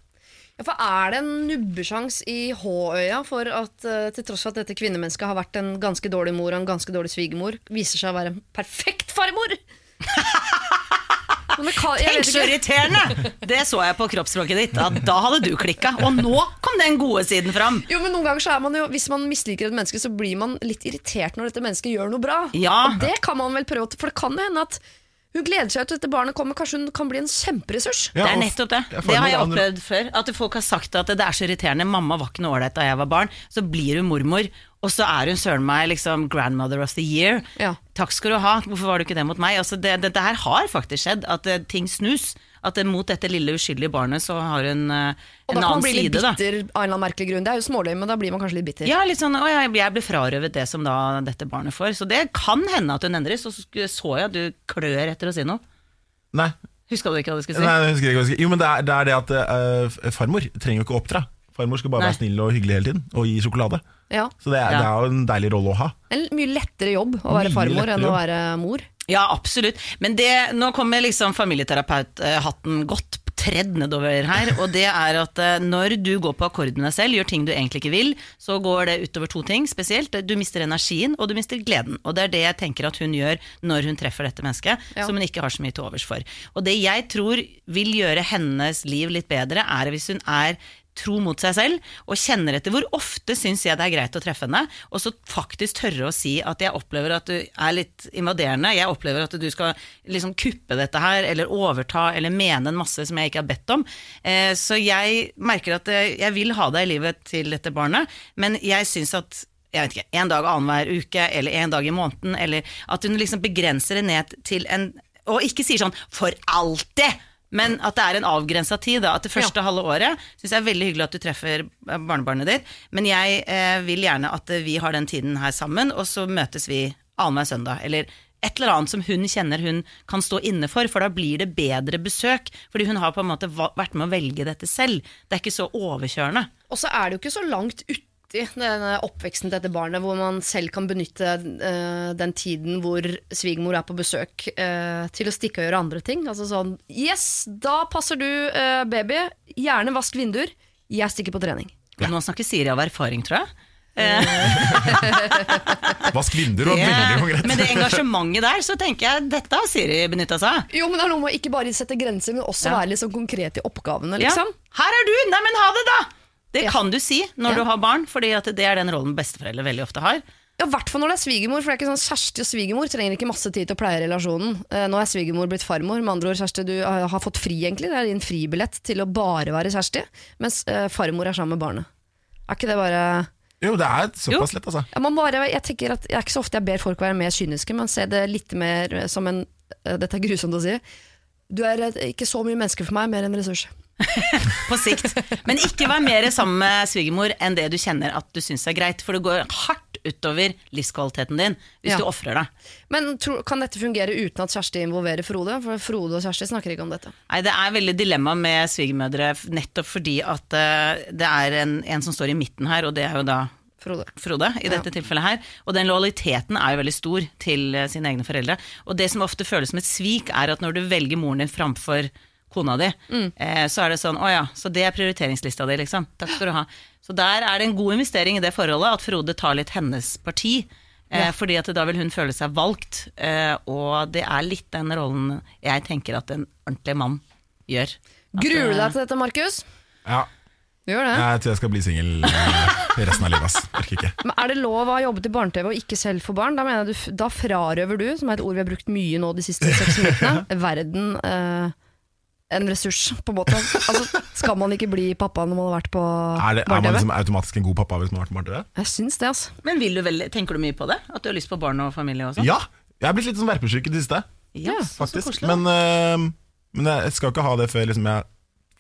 Ja, for Er det en nubbesjans i H-øya for at eh, til tross for at dette kvinnemennesket har vært en ganske dårlig mor og en ganske dårlig svigermor, viser seg å være en perfekt farmor? Men det kan- jeg Tenk så irriterende! Det så jeg på kroppsspråket ditt. Da, da hadde du klikka. Og nå kom den gode siden fram. Jo, men noen ganger så er man jo Hvis man misliker et menneske, så blir man litt irritert når dette mennesket gjør noe bra. Ja. Og det kan man vel prøve, for det kan jo hende at hun gleder seg til at dette barnet kommer. Kanskje hun kan bli en kjemperessurs. Ja, det er nettopp det. Det har jeg opplevd før. At folk har sagt at det er så irriterende. Mamma var ikke noe ålreit da jeg var barn. Så blir hun mormor, og så er hun søren meg liksom grandmother of the year. Ja. Takk skal du ha. Hvorfor var du ikke det mot meg? Altså det, dette her har faktisk skjedd. At eh, ting snus. At mot dette lille uskyldige barnet så har hun en annen side. Og da kan man bli litt bitter da. av en eller annen merkelig grunn. Det er jo småløy, men da blir man kanskje litt bitter. Ja, litt sånn, å, jeg, jeg ble frarøvet det som da dette barnet får. Så det kan hende at hun endres. Og så så jeg at du klør etter å si noe. Nei, Huska du ikke hva du skulle si? Nei, jeg husker ikke hva jeg skulle si. Jo, men det er det, er det at uh, farmor trenger jo ikke å oppdra. Farmor skal bare Nei. være snill og hyggelig hele tiden, og gi sjokolade. Ja. Så det er, Ja. det er jo en deilig rolle å ha. En mye lettere jobb å være Mye farmor enn å være mor. Ja, absolutt. Men det, nå kommer liksom familieterapeuthatten godt tredd nedover her. Og det er at eh, når du går på akkord med deg selv, gjør ting du egentlig ikke vil, så går det utover to ting spesielt. Du mister energien, og du mister gleden. Og det er det jeg tenker at hun gjør når hun treffer dette mennesket, Ja. som hun ikke har så mye til overs for. Og det jeg tror vil gjøre hennes liv litt bedre, er hvis hun er tro mot seg selv, og kjenner etter hvor ofte syns jeg det er greit å treffe henne, og så faktisk tørre å si at jeg opplever at du er litt invaderende, jeg opplever at du skal liksom kuppe dette her, eller overta, eller mene en masse som jeg ikke har bedt om. Eh, så jeg merker at eh, jeg vil ha deg i livet til dette barnet, men jeg syns at jeg vet ikke, en dag annenhver uke, eller en dag i måneden, eller at hun liksom begrenser det ned til en Og ikke sier sånn 'for alltid', men at det er en avgrensa tid. Da, at det første halve året syns jeg er veldig hyggelig at du treffer eh, barnebarnet ditt, men jeg eh, vil gjerne at eh, vi har den tiden her sammen, og så møtes vi annenhver søndag. Eller et eller annet som hun kjenner hun kan stå inne for, for da blir det bedre besøk. Fordi hun har på en måte vært med å velge dette selv. Det er ikke så overkjørende. Og så er det jo ikke så langt uti denne oppveksten til dette barnet, hvor man selv kan benytte uh, den tiden hvor svigermor er på besøk, uh, til å stikke og gjøre andre ting. Altså sånn Yes, da passer du, uh, baby. Gjerne vask vinduer. Jeg stikker på trening. Nå snakker Siri av erfaring, tror jeg. Vask vinduer var veldig konkret. Med det engasjementet der, så tenker jeg dette har Siri benytta seg av. Jo, men det er noe med å ikke bare sette grenser, men også Ja. være litt sånn konkret i oppgavene, Ja. liksom. Her er du! Neimen, ha det, da! Det Ja. kan du si når Ja. du har barn, Fordi det er den rollen besteforeldre veldig ofte har. Ja, I hvert fall når det er svigermor, for det er ikke sånn Kjersti og svigermor trenger ikke masse tid til å pleie relasjonen. Eh, nå er svigermor blitt farmor, med andre ord, Kjersti, du har, fått fri egentlig. Det er din fribillett til å bare være Kjersti, mens eh, farmor er sammen med barnet. Er ikke det bare Jo, det er såpass lett, altså. ja, man bare, jeg tenker at Det er ikke så ofte jeg ber folk være mer kyniske, men se det litt mer som en eh, Dette er grusomt å si. Du er ikke så mye menneske for meg, mer enn ressurs. På sikt. Men ikke vær mer sammen med svigermor enn det du kjenner at du syns er greit. For det går hardt utover livskvaliteten din hvis Ja. du ofrer deg. Men tro, kan dette fungere uten at Kjersti involverer Frode? For Frode og Kjersti snakker ikke om dette. Nei, Det er veldig dilemma med svigermødre nettopp fordi at uh, det er en, en som står i midten her, og det er jo da Frode. Frode i dette tilfellet her. Og den lojaliteten er jo veldig stor til eh, sine egne foreldre. Og det som ofte føles som et svik, er at når du velger moren din framfor kona di, eh, så er det sånn Å ja, så det er prioriteringslista di, liksom. Takk skal du ha. Så der er det en god investering i det forholdet, at Frode tar litt hennes parti. Eh, Fordi at da vil hun føle seg valgt, eh, og det er litt den rollen jeg tenker at en ordentlig mann gjør. Gruer du eh, deg til dette, Markus? Ja, Du gjør det? jeg tror jeg skal bli singel eh, resten av livet. ass. Orker ikke. Men er det lov å ha jobbet i barne-TV og ikke selv få barn? Da mener jeg du, da frarøver du, som er et ord vi har brukt mye nå de siste seks minuttene, verden eh, en ressurs, på en måte. Altså, skal man ikke bli pappa når man har vært på Er, det, er man barne-TV? liksom automatisk en god pappa hvis man har vært på barne-TV? Jeg syns det, altså. Men vil du vel, tenker du mye på det? At du har lyst på barn og familie og sånn? Ja! Jeg er blitt litt sånn verpesjuk i det siste, Ja, så faktisk. koselig. Men, øh, men jeg skal ikke ha det før liksom, jeg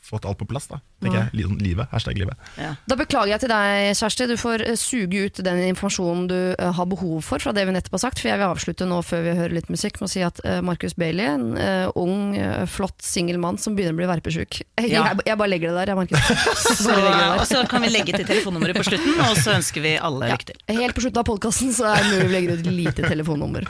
fått alt på plass. da tenker jeg. Li- sånn Livet. Hashtag livet. Ja. Da beklager jeg til deg, Kjersti. Du får eh, suge ut den informasjonen du eh, har behov for fra det vi nettopp har sagt. For jeg vil avslutte nå før vi hører litt musikk med å si at Marcus Markus Bailey, en eh, ung, eh, flott singel mann som begynner å bli verpesjuk Ja. jeg, jeg bare legger det der, jeg, Markus. Så, og så kan vi legge til telefonnummeret på slutten, og så ønsker vi alle lykke til. Helt på slutten av podkasten så er det mulig vi legger ut et lite telefonnummer.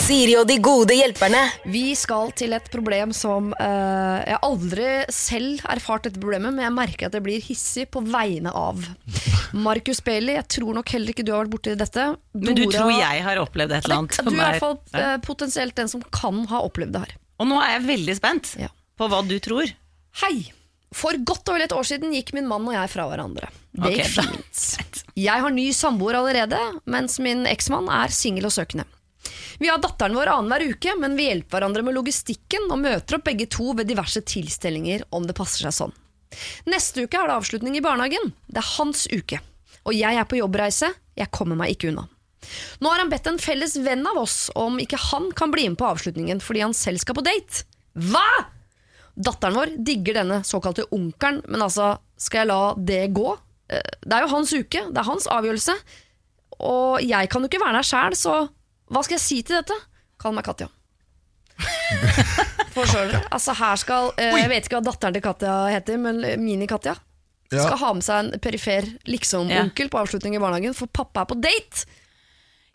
Siri og de gode hjelperne. Vi skal til et problem som eh, Jeg har aldri selv erfart dette problemet, men jeg merker at jeg blir hissig på vegne av. Markus Bailey, jeg tror nok heller ikke du har vært borti dette. Men du Dora- tror jeg har opplevd et eller annet Du som er i er hvert fall eh, potensielt den som kan ha opplevd det her. Og nå er jeg veldig spent Ja. på hva du tror. Hei! For godt og vel et år siden gikk min mann og jeg fra hverandre. Det Ok, gikk da. fint. Jeg har ny samboer allerede, mens min eksmann er singel og søkende. Vi har datteren vår annenhver uke, men vi hjelper hverandre med logistikken og møter opp begge to ved diverse tilstelninger om det passer seg sånn. Neste uke er det avslutning i barnehagen. Det er hans uke. Og jeg er på jobbreise. Jeg kommer meg ikke unna. Nå har han bedt en felles venn av oss om ikke han kan bli med på avslutningen fordi han selv skal på date. Hva?! Datteren vår digger denne såkalte onkelen, men altså, skal jeg la det gå? Eh, Det er jo hans uke, det er hans avgjørelse. Og jeg kan jo ikke være der sjæl, så hva skal jeg si til dette? Kall meg Katja. Forstår dere? Altså her skal eh, Jeg vet ikke hva datteren til Katja heter, men Mini-Katja Ja. skal ha med seg en perifer liksom-onkel på avslutning i barnehagen, for pappa er på date!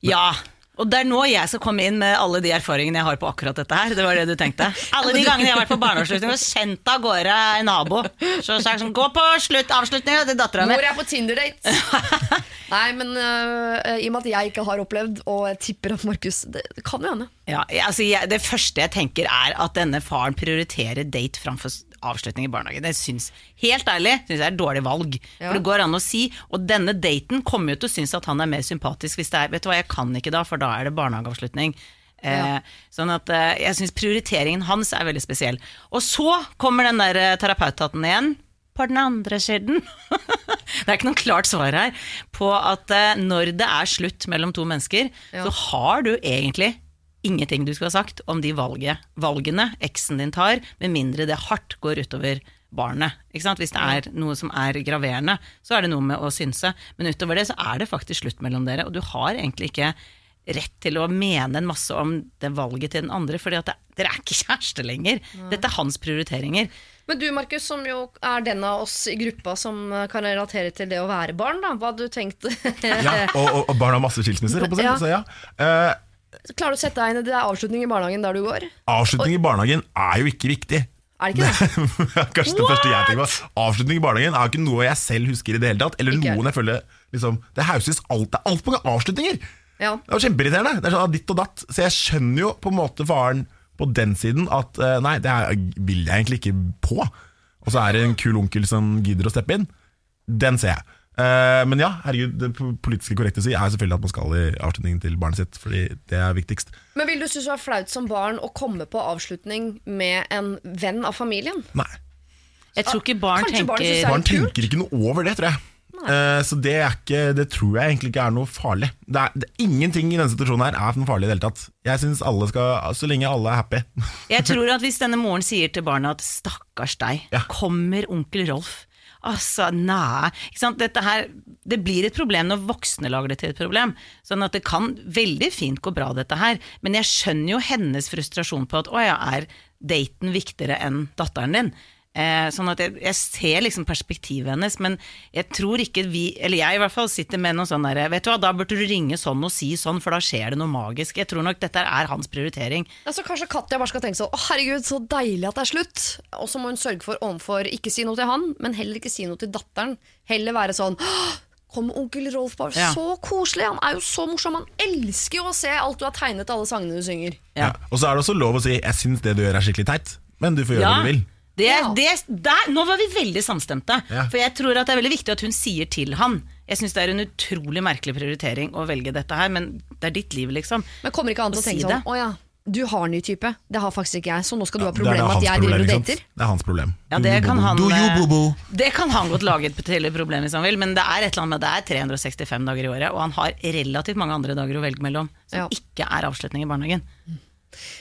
Ja, og det er nå jeg skal komme inn med alle de erfaringene jeg har på akkurat dette her. Det var det du tenkte? Alle de gangene jeg har vært på barneavslutning og sendt av gårde en nabo. Så sa jeg sånn, gå på slutt, avslutning til dattera mi. Mor er på Tinder-date! Nei, men uh, i og med at jeg ikke har opplevd, og jeg tipper at Markus Det kan jo hende. Ja, altså jeg, det første jeg tenker er at denne faren prioriterer date framfor avslutning i barnehagen. Det syns, helt ærlig syns jeg er et dårlig valg. Ja. For det går an å si, og denne daten kommer jo til å synes at han er mer sympatisk hvis det er Vet du hva, jeg kan ikke da, for da er det barnehageavslutning. Ja. Eh, sånn at eh, jeg syns prioriteringen hans er veldig spesiell. Og så kommer den der eh, terapeuthatten igjen. På den andre siden. det er ikke noe klart svar her på at eh, når det er slutt mellom to mennesker, Ja. så har du egentlig ingenting du skulle ha sagt om de valget, valgene eksen din tar, med mindre det hardt går utover barnet. Ikke sant? Hvis det er noe som er graverende, så er det noe med å synse. Men utover det så er det faktisk slutt mellom dere, og du har egentlig ikke rett til å mene en masse om det valget til den andre, fordi det, dere er ikke kjæreste lenger. Dette er hans prioriteringer. Men du, Markus, som jo er den av oss i gruppa som øh, kan relatere til det å være barn, da. Hva hadde du tenkt? Ja, og, og, og barn har masse skilsmisser. holdt på å si, Ja. Så ja. Eh, Klarer du å sette deg inn i det er avslutning i barnehagen der du går? avslutning i barnehagen er jo ikke viktig. Er det ikke det? Kanskje det første jeg tenker på Avslutning i barnehagen er jo ikke noe jeg selv husker i det hele tatt. Eller Ikke noen jeg føler liksom, Det hauses alt, det er altfor mange avslutninger! Ja. Det er kjemperiterende kjempeirriterende. Det er sånn ditt og datt. Så jeg skjønner jo på en måte faren på den siden at eh, nei, det vil jeg egentlig ikke på. Og så er det en kul onkel som gidder å steppe inn. Den ser jeg. Eh, men ja, herregud, det politiske korrekte å si er selvfølgelig at man skal i avslutningen til barnet sitt, fordi det er viktigst. Men vil du synes det var flaut som barn å komme på avslutning med en venn av familien? Nei. Jeg tror ikke barn Kanskje tenker er Barn tenker ikke noe over det, tror jeg. Uh, så det, er ikke, det tror jeg egentlig ikke er noe farlig. Det er, det, ingenting i denne situasjonen her er noe farlig i det hele tatt. Jeg synes alle skal, Så lenge alle er happy. Jeg tror at hvis denne moren sier til barnet at 'stakkars deg, Ja. kommer onkel Rolf', altså nei ikke sant? Dette her, Det blir et problem når voksne lager det til et problem. Sånn at det kan veldig fint gå bra, dette her. Men jeg skjønner jo hennes frustrasjon på at 'å ja, er daten viktigere enn datteren din'? Eh, sånn at jeg, jeg ser liksom perspektivet hennes, men jeg tror ikke vi, eller jeg i hvert fall, sitter med noe sånn derre Vet du hva, da burde du ringe sånn og si sånn, for da skjer det noe magisk. Jeg tror nok dette er hans prioritering. Altså, kanskje Katja bare skal tenke sånn Å herregud, så deilig at det er slutt. Og så må hun sørge for overfor ikke si noe til han, men heller ikke si noe til datteren. Heller være sånn Kom onkel Rolf, bare Ja. så koselig. Han er jo så morsom. Han elsker jo å se alt du har tegnet, alle sangene du synger. Ja. Og så er det også lov å si 'jeg syns det du gjør er skikkelig teit', men du får gjøre Ja. det du vil. Det, Ja. det, der, nå var vi veldig samstemte. Ja. For jeg tror at det er veldig viktig at hun sier til han Jeg syns det er en utrolig merkelig prioritering å velge dette her, men det er ditt liv, liksom. Men kommer ikke an til Å å tenke si sånn det. Å ja, du har ny type. Det har faktisk ikke jeg, så nå skal du ha Det er problemer med at jeg driver og dater. Det er hans problem. Ja, det kan han, Do you, eh? Det kan han godt lage et til problem hvis han vil, men det er et eller annet med det er 365 dager i året, og han har relativt mange andre dager å velge mellom som Ja. ikke er avslutning i barnehagen.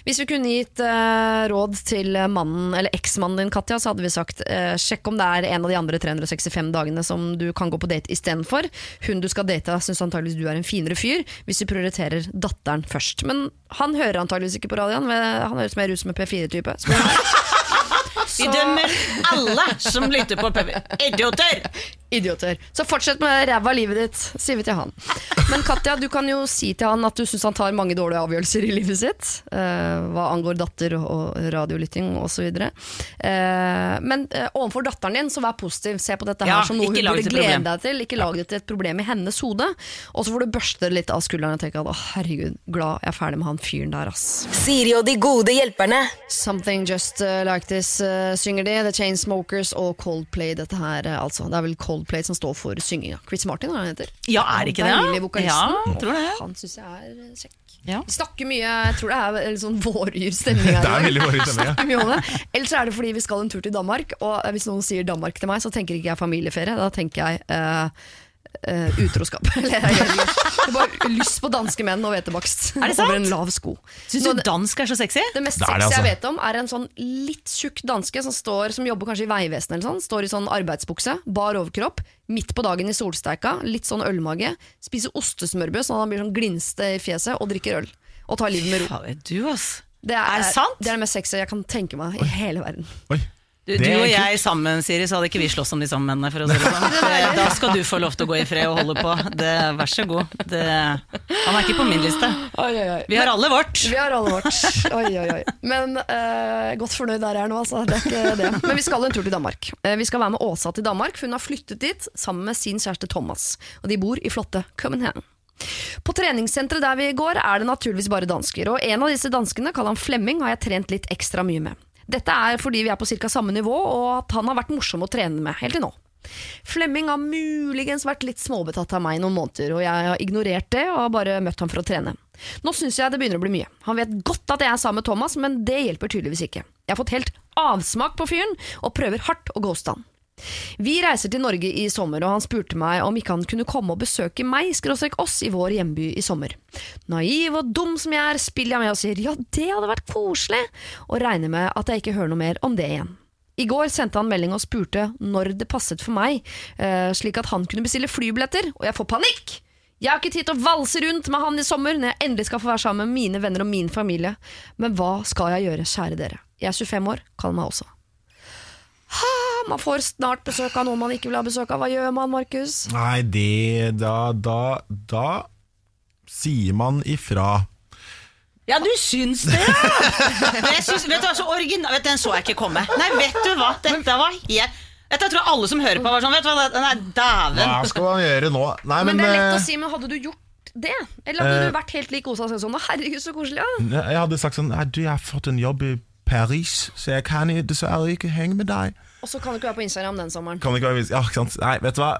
Hvis vi kunne gitt eh, råd til mannen, eller eksmannen din, Katja, så hadde vi sagt eh, sjekk om det er en av de andre 365 dagene som du kan gå på date istedenfor. Hun du skal date, syns antageligvis du er en finere fyr, hvis du prioriterer datteren først. Men han hører antageligvis ikke på radioen, han høres mer ut som en P4-type. Vi dømmer alle som lytter på Pepper. Idioter! Idioter. Så fortsett med ræva livet ditt, sier vi til han. Men Katja, du kan jo si til han at du syns han tar mange dårlige avgjørelser i livet sitt. Uh, hva angår datter og radiolytting osv. Uh, men uh, overfor datteren din, så vær positiv. Se på dette Ja, her som noe hun burde glede problem. deg til. Ikke lag det til et problem i hennes hode. Og så får du børste det litt av skulderen og tenke at å herregud, glad jeg er ferdig med han fyren der, ass. Siri og de gode hjelperne. Something Just Like This uh, synger de. The Chainsmokers og Coldplay. Dette her, uh, altså. Det er vel Coldplay som står for synginga. Chris Martin, hva heter? Ja, er det ikke det? Deilig vokalisten. Ja, tror det. Han syns jeg er uh, kjekk. Ja. Vi snakker mye Jeg tror det er litt sånn stemning her. Det er veldig våryr stemning, ja. Eller så. Er det fordi vi skal en tur til Danmark, og eh, hvis noen sier Danmark til meg, så tenker ikke jeg familieferie. Da tenker jeg eh, eh, utroskap. Eller jeg har bare lyst på danske menn og hvetebakst Er det sant? over en lav sko. Syns du dansk er så sexy? det mest Det altså. det, sexy jeg vet om, er en sånn litt tjukk danske som, står, som jobber kanskje i Vegvesenet eller sånn. Står i sånn arbeidsbukse, bar overkropp, midt på dagen i solsteika, litt sånn ølmage. Spiser ostesmørbrød sånn at han blir sånn glinste i fjeset, og drikker øl. Og tar livet med ro. Faen, du, ass. Det Er det sant? Det er det mest sexy jeg kan tenke meg i hele verden. Oi. Du, du og jeg sammen, Siri, så hadde ikke vi slåss om de samme mennene. For å si det sånn. Da skal du få lov til å gå i fred og holde på. Det, vær så god. Det, han er ikke på min liste. Oi, oi, oi. Vi har alle vårt. Vi har alle vårt. Oi, oi, oi. Men uh, godt fornøyd der jeg er nå, altså. Det er ikke det. Men vi skal en tur til Danmark. Eh, vi skal være med Åsa til Danmark, for hun har flyttet dit sammen med sin kjæreste Thomas. Og de bor i flotte Copenhagen. På treningssenteret der vi går, er det naturligvis bare dansker. Og en av disse danskene, kall han Flemming, har jeg trent litt ekstra mye med. Dette er fordi vi er på ca. samme nivå, og at han har vært morsom å trene med helt til nå. Flemming har muligens vært litt småbetatt av meg i noen måneder, og jeg har ignorert det og bare møtt ham for å trene. Nå syns jeg det begynner å bli mye. Han vet godt at jeg er sammen med Thomas, men det hjelper tydeligvis ikke. Jeg har fått helt avsmak på fyren, og prøver hardt å ghoste han. Vi reiser til Norge i sommer, og han spurte meg om ikke han kunne komme og besøke meg, skråstrek oss, i vår hjemby i sommer. Naiv og dum som jeg er, spiller jeg med og sier ja, det hadde vært koselig, og regner med at jeg ikke hører noe mer om det igjen. I går sendte han melding og spurte når det passet for meg, eh, slik at han kunne bestille flybilletter, og jeg får panikk! Jeg har ikke tid til å valse rundt med han i sommer når jeg endelig skal få være sammen med mine venner og min familie. Men hva skal jeg gjøre, kjære dere? Jeg er 25 år, kall meg også. Ha, man får snart besøk av noen man ikke vil ha besøk av. Hva gjør man, Markus? Nei, det Da, da, da sier man ifra. Ja, du syns det, ja! Men Jeg syns, vet du hva, så original vet Den så jeg ikke komme. Nei, vet du hva, dette var helt Dette tror jeg alle som hører på, var sånn Vet du hva, det- nei, dæven. Hva skal man gjøre nå? Nei, Men men, det er lett eh, å si, men hadde du gjort det? Eller hadde uh, du vært helt lik Osa sånn, herregud så koselig, ja. Jeg hadde sagt sånn «Nei, Du, jeg har fått en jobb i Paris, så jeg kan dessverre ikke henge med deg. Og så kan du ikke være på Instagram den sommeren. Kan ikke være Ja, ikke sant? Nei, vet du hva?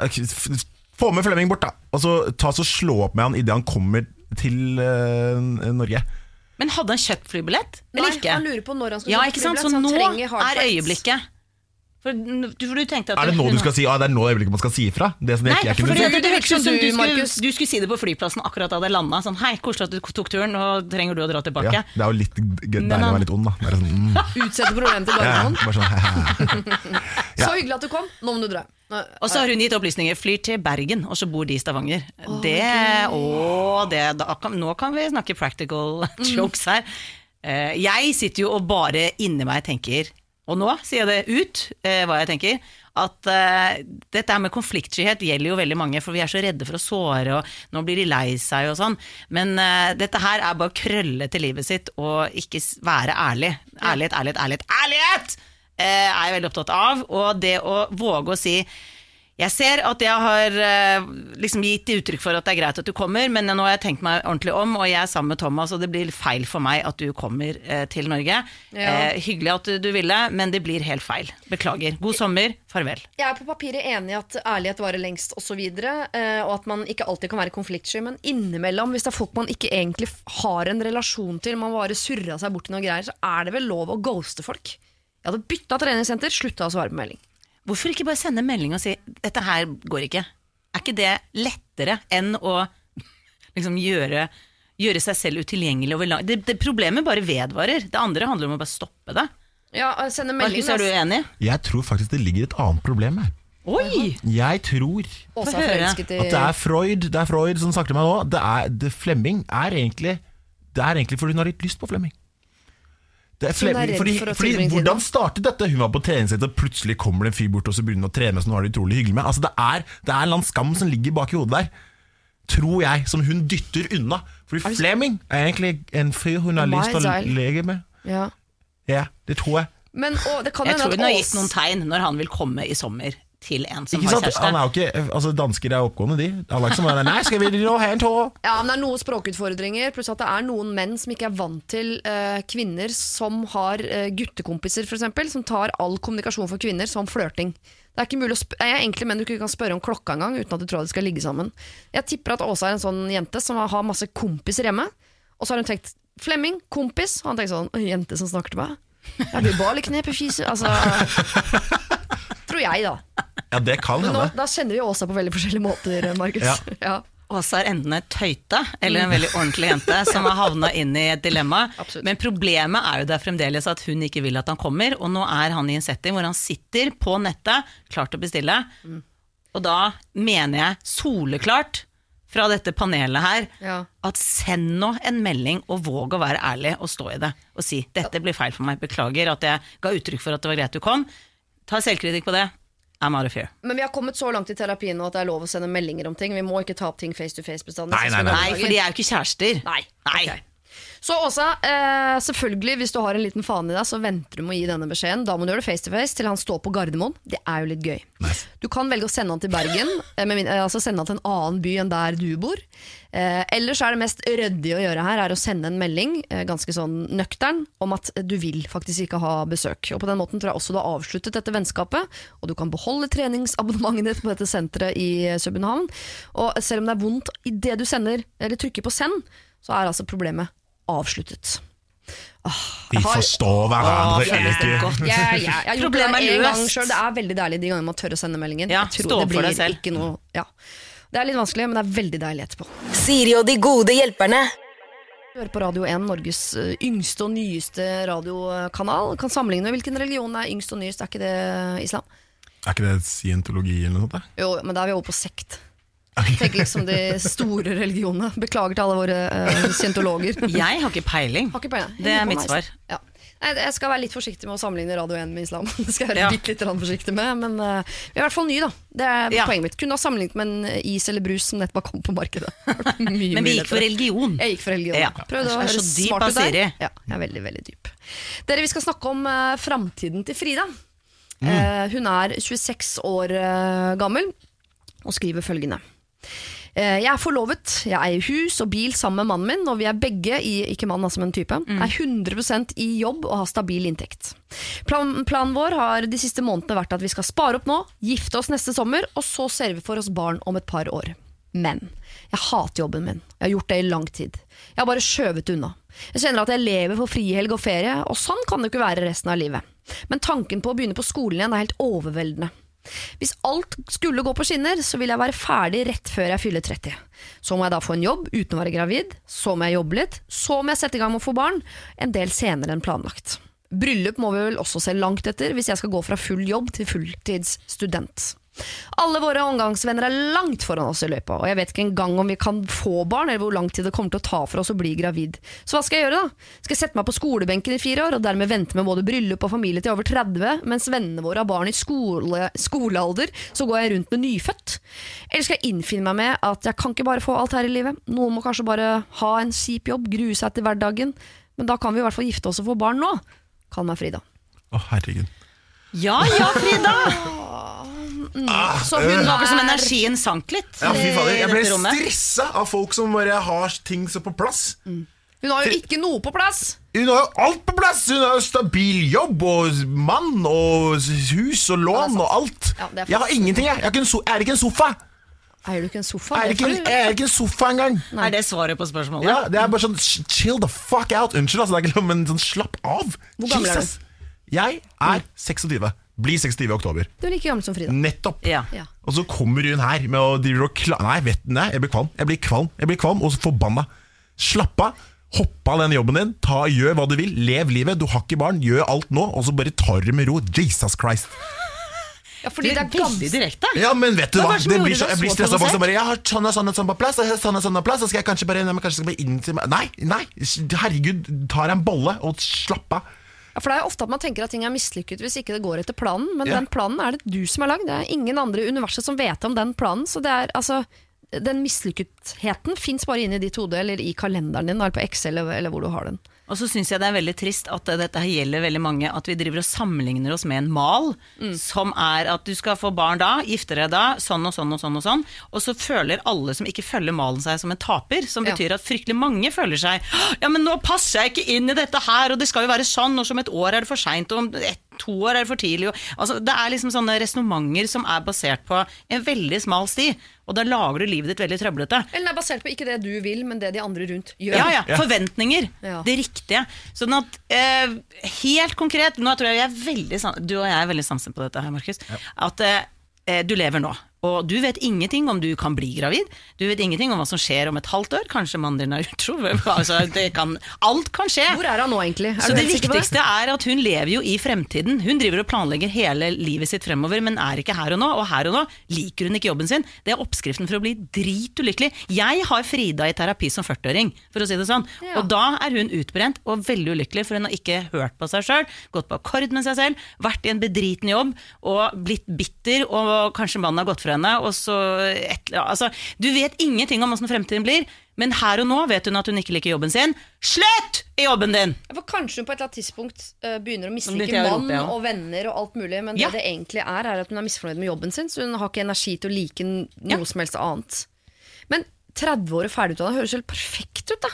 Få med Flemming bort, da. Og så ta så slå opp med han idet han kommer til uh, Norge. Men hadde han kjøpt flybillett? Eller Nei, ikke? han lurer på når han skal Ja, kjøpe flybillett. Så, Så nå er øyeblikket. For, for du tenkte at Er det nå du skal si ah, det er nå øyeblikket man skal si ifra? Det som Nei, ikke jeg kunne si. det, det virker som Du, du, skulle, Markus. du skulle si det på flyplassen akkurat da det landa. Sånn, hei, koselig at du tok turen, nå trenger du å dra tilbake. Ja, det er jo litt deilig å være litt ond, da. Det sånn, mm, Utsette problemet til ja, bare sånn, Ja. Så hyggelig at du kom, nå må du dra. Og så har hun gitt opplysninger. Flyr til Bergen, og så bor de i Stavanger. det, å, det, da nå kan vi snakke practical jokes her. Eh, jeg sitter jo og bare inni meg tenker og nå sier jeg det ut, eh, hva jeg tenker, at eh, dette med konfliktskyhet gjelder jo veldig mange, for vi er så redde for å såre, og nå blir de lei seg og sånn. Men eh, dette her er bare å krølle til livet sitt og ikke være ærlig. Ærlighet, ærlighet, ærlighet, ærlighet! Eh, er jeg veldig opptatt av. Og det å våge å si jeg ser at jeg har eh, liksom gitt uttrykk for at det er greit at du kommer, men nå har jeg tenkt meg ordentlig om, og jeg er sammen med Thomas, og det blir feil for meg at du kommer eh, til Norge. Ja. Eh, hyggelig at du, ville, men det blir helt feil. Beklager. God sommer. Farvel. Jeg er på papiret enig i at ærlighet varer lengst osv., videre, og at man ikke alltid kan være konfliktsky, men innimellom, hvis det er folk man ikke egentlig har en relasjon til, man bare surra seg bort i noen greier, så er det vel lov å ghoste folk. Jeg hadde bytta treningssenter, slutta å svare på melding. Hvorfor ikke bare sende melding og si 'dette her går ikke'? Er ikke det lettere enn å liksom gjøre, gjøre seg selv utilgjengelig over lang det, det Problemet bare vedvarer. Det andre handler om å bare stoppe det. Ja, sende melding Markus, er du enig? Jeg tror faktisk det ligger et annet problem her. Oi! Jeg tror at det er Freud Det er Freud som snakker til meg nå. Det er, det, Flemming er egentlig Det er egentlig fordi hun har litt lyst på Flemming. Er er redd fordi, for fordi Hvordan startet dette? Hun var på treningssenter, plutselig kommer det en fyr bort og så begynner hun å trene Så nå er har det utrolig hyggelig med. Altså, det, er, det er en eller annen skam som ligger bak i hodet der. Tror jeg, som hun dytter unna. Fordi Fleming er egentlig en fyr hun har lyst til å leke med. Ja. Ja, det tror jeg. Men å, det kan Jeg tror hun har gitt noen tegn når han vil komme i sommer til en som Ikke har kjæreste. Han er jo ikke, altså Dansker er oppgående, de. Han er ikke som Nei, skal vi nå ha en tå? Ja, men Det er noen språkutfordringer, pluss at det er noen menn som ikke er vant til uh, kvinner som har uh, guttekompiser, f.eks., som tar all kommunikasjon for kvinner som flørting. Det er ikke mulig å sp jeg er egentlig menn du ikke kan spørre om klokka engang uten at du tror at de skal ligge sammen. Jeg tipper at Åsa er en sånn jente som har masse kompiser hjemme, og så har hun tenkt Flemming, kompis. Og han tenker sånn Jente som snakker til meg? Ja, du bare i fise Altså Tror jeg, da. Ja, det kan hende. da kjenner vi Åsa på veldig forskjellige måter, Markus. Ja. Ja. Åsa er enten en tøyte eller en veldig ordentlig jente som har havna inn i et dilemma. Absolutt. Men problemet er jo der fremdeles at hun ikke vil at han kommer, og nå er han i en setting hvor han sitter på nettet, klar til å bestille. Og da mener jeg soleklart fra dette panelet her Ja. at send nå en melding og våg å være ærlig og stå i det. Og si 'dette blir feil for meg, beklager at jeg ga uttrykk for at det var greit du kom'. Ta selvkritikk på det. I'm out of here. Men vi har kommet så langt i terapien nå at det er lov å sende meldinger om ting. Vi må ikke ta opp ting face to face bestandig. Nei, nei, nei. Nei, for de er jo ikke kjærester. Nei. Nei. ok. Så Åsa, eh, selvfølgelig hvis du har en liten fane i deg, så venter du med å gi denne beskjeden. Da må du gjøre det face to face til han står på Gardermoen. Det er jo litt gøy. Nice. Du kan velge å sende han til Bergen, eh, min, eh, altså sende han til en annen by enn der du bor. Eh, ellers er det mest ryddige å gjøre her er å sende en melding, eh, ganske sånn nøktern, om at du vil faktisk ikke ha besøk. Og På den måten tror jeg også du har avsluttet dette vennskapet, og du kan beholde treningsabonnementet ditt på dette senteret i Søbenhavn København. Og selv om det er vondt idet du sender, eller trykker på send, så er altså problemet avsluttet. De har- forstår hverandre Åh, ikke. Yeah, yeah, ja, jeg har gjort det Problemet er en gang løst. selv. Det er veldig deilig de gangene man tør å sende meldingen. Ja, Jeg tror det blir. Ikke noe, ja. Det er litt vanskelig, men det er veldig deilig etterpå. Siri og de gode hjelperne. Du hører på Radio 1, Norges eh, yngste og nyeste radiokanal. Kan sammenligne med hvilken religion er yngst og nyest, er ikke det islam? Er ikke det scientologi eller noe sånt? Jo, men da er vi over på sekt. Tenk liksom de store religionene. Beklager til alle våre uh, scientologer. Jeg har ikke peiling. Har ikke peiling. Det er mitt svar. Ja. Jeg skal være litt forsiktig med å sammenligne Radio 1 med islam. Det skal jeg være Ja. litt, litt forsiktig med, men uh, vi er i hvert fall nye, da. Det er Ja. poenget mitt. Kunne ha sammenlignet med en is eller brus som nettopp har kommet på markedet. Mye, Men vi gikk for religion. Jeg gikk for religion. Ja. Prøvde å dyp smart ut der. Ja, jeg er veldig, veldig dyp. Dere, vi skal snakke om uh, framtiden til Frida. Eh, hun er 26 år uh, gammel og skriver følgende. Eh, Jeg er forlovet, jeg eier hus og bil sammen med mannen min, og vi er begge, i, ikke mann, altså, men type, er 100% i jobb og har stabil inntekt. Plan, planen vår har de siste månedene vært at vi skal spare opp nå, gifte oss neste sommer, og så ser vi for oss barn om et par år. Men jeg hater jobben min. Jeg har gjort det i lang tid. Jeg har bare skjøvet unna. Jeg kjenner at jeg lever for frihelg og ferie, og sånn kan det ikke være resten av livet. Men tanken på å begynne på skolen igjen er helt overveldende. Hvis alt skulle gå på skinner, så vil jeg være ferdig rett før jeg fyller 30. Så må jeg da få en jobb uten å være gravid, så må jeg jobbe litt, så må jeg sette i gang med å få barn, en del senere enn planlagt. Bryllup må vi vel også se langt etter hvis jeg skal gå fra full jobb til fulltidsstudent. Alle våre omgangsvenner er langt foran oss i løypa, og jeg vet ikke engang om vi kan få barn, eller hvor lang tid det kommer til å ta for oss å bli gravid. Så hva skal jeg gjøre, da? Skal jeg sette meg på skolebenken i fire år, og dermed vente med både bryllup og familie til over 30, mens vennene våre har barn i skole, skolealder, så går jeg rundt med nyfødt? Eller skal jeg innfinne meg med at jeg kan ikke bare få alt her i livet? Noen må kanskje bare ha en kjip jobb, grue seg til hverdagen, men da kan vi i hvert fall gifte oss og få barn nå. Kall meg Frida. Å, herregud. Ja ja, Frida! Så øh. hun Det var vel som er energien sank litt. Ja, fy fader, Jeg ble stressa av folk som bare har ting så på plass. Hun har jo ikke noe på plass! Hun har jo alt på plass! Hun har jo stabil jobb og mann og hus og lån og alt. Ja, jeg har ingenting, jeg. Jeg er ikke en, so jeg er ikke en sofa. Eier du ikke en sofa? Er ikke en, jeg er ikke en sofa engang. Er det svaret på spørsmålet? Ja, det er bare sånn chill the fuck out. Unnskyld, altså, det er ikke lov, men sånn slapp av. Hvor gammel er du? Jeg er 26. Blir 26 i oktober. Du er like gammel som Frida. Nettopp. Ja. Ja. Og så kommer hun her med å drive og kla... Nei, vet du, nei, jeg blir kvalm. Jeg blir kvalm, jeg blir kvalm og så forbanna. Slapp av. Hopp av den jobben din. Ta, gjør hva du vil. Lev livet. Du har ikke barn. Gjør alt nå, og så bare tar du det med ro. Jesus Christ. Ja, fordi det er veldig direkte. Ja, men vet du Hva det blir så, jeg blir stressa folk som bare Jeg har sånn og sånn og sånn på plass, og sånn og sånn på plass, så skal jeg kanskje bare, nei, men kanskje skal jeg bare inn til meg Nei, nei, herregud, ta deg en bolle og slapp av. For Det er ofte at man tenker at ting er mislykket hvis ikke det går etter planen, men Ja. den planen er det du som har lagd. Det er ingen andre i universet som vet om den planen. Så det er altså den mislykketheten fins bare inni ditt hode eller i kalenderen din eller på Excel eller, eller hvor du har den. Og så syns jeg det er veldig trist at dette her gjelder veldig mange, at vi driver og sammenligner oss med en mal, som er at du skal få barn da, gifte deg da, sånn og sånn og sånn og sånn. Og så føler alle som ikke følger malen seg som en taper, som Ja. betyr at fryktelig mange føler seg Ja, men nå passer jeg ikke inn i dette her, og det skal jo være sånn, og som et år er det for seint, og om et, to år er det for tidlig. Og, altså, det er liksom sånne resonnementer som er basert på en veldig smal sti, og da lager du livet ditt veldig trøblete. Eller det er basert på ikke det du vil, men det de andre rundt gjør. Ja, ja, Ja. Forventninger. Ja. Det riktige. Sånn at eh, Helt konkret, nå tror jeg vi er veldig du og jeg er veldig samstemte på dette her, Markus. At eh, eh, du lever nå. Og du vet ingenting om du kan bli gravid. Du vet ingenting om hva som skjer om et halvt år. Kanskje mannen din er utro. Altså, det kan, alt kan skje. Hvor er han nå, egentlig? Er Så det viktigste er at hun lever jo i fremtiden. Hun driver og planlegger hele livet sitt fremover, men er ikke her og nå. Og her og nå liker hun ikke jobben sin. Det er oppskriften for å bli dritulykkelig. Jeg har Frida i terapi som 40-åring, for å si det sånn. Ja. Og da er hun utbrent og veldig ulykkelig, for hun har ikke hørt på seg sjøl, gått på akkord med seg selv, vært i en bedriten jobb og blitt bitter, og kanskje mannen har gått fra henne, og så et, altså, Du vet ingenting om åssen fremtiden blir. Men her og nå vet hun at hun ikke liker jobben sin. Slutt i jobben din! For Kanskje hun på et eller annet tidspunkt uh, begynner å mislike mann ja. og venner og alt mulig, men Ja. det det egentlig er, er at hun er misfornøyd med jobben sin, så hun har ikke energi til å like noe Ja. som helst annet. Men 30 år og ferdigutdanna høres helt perfekt ut, da.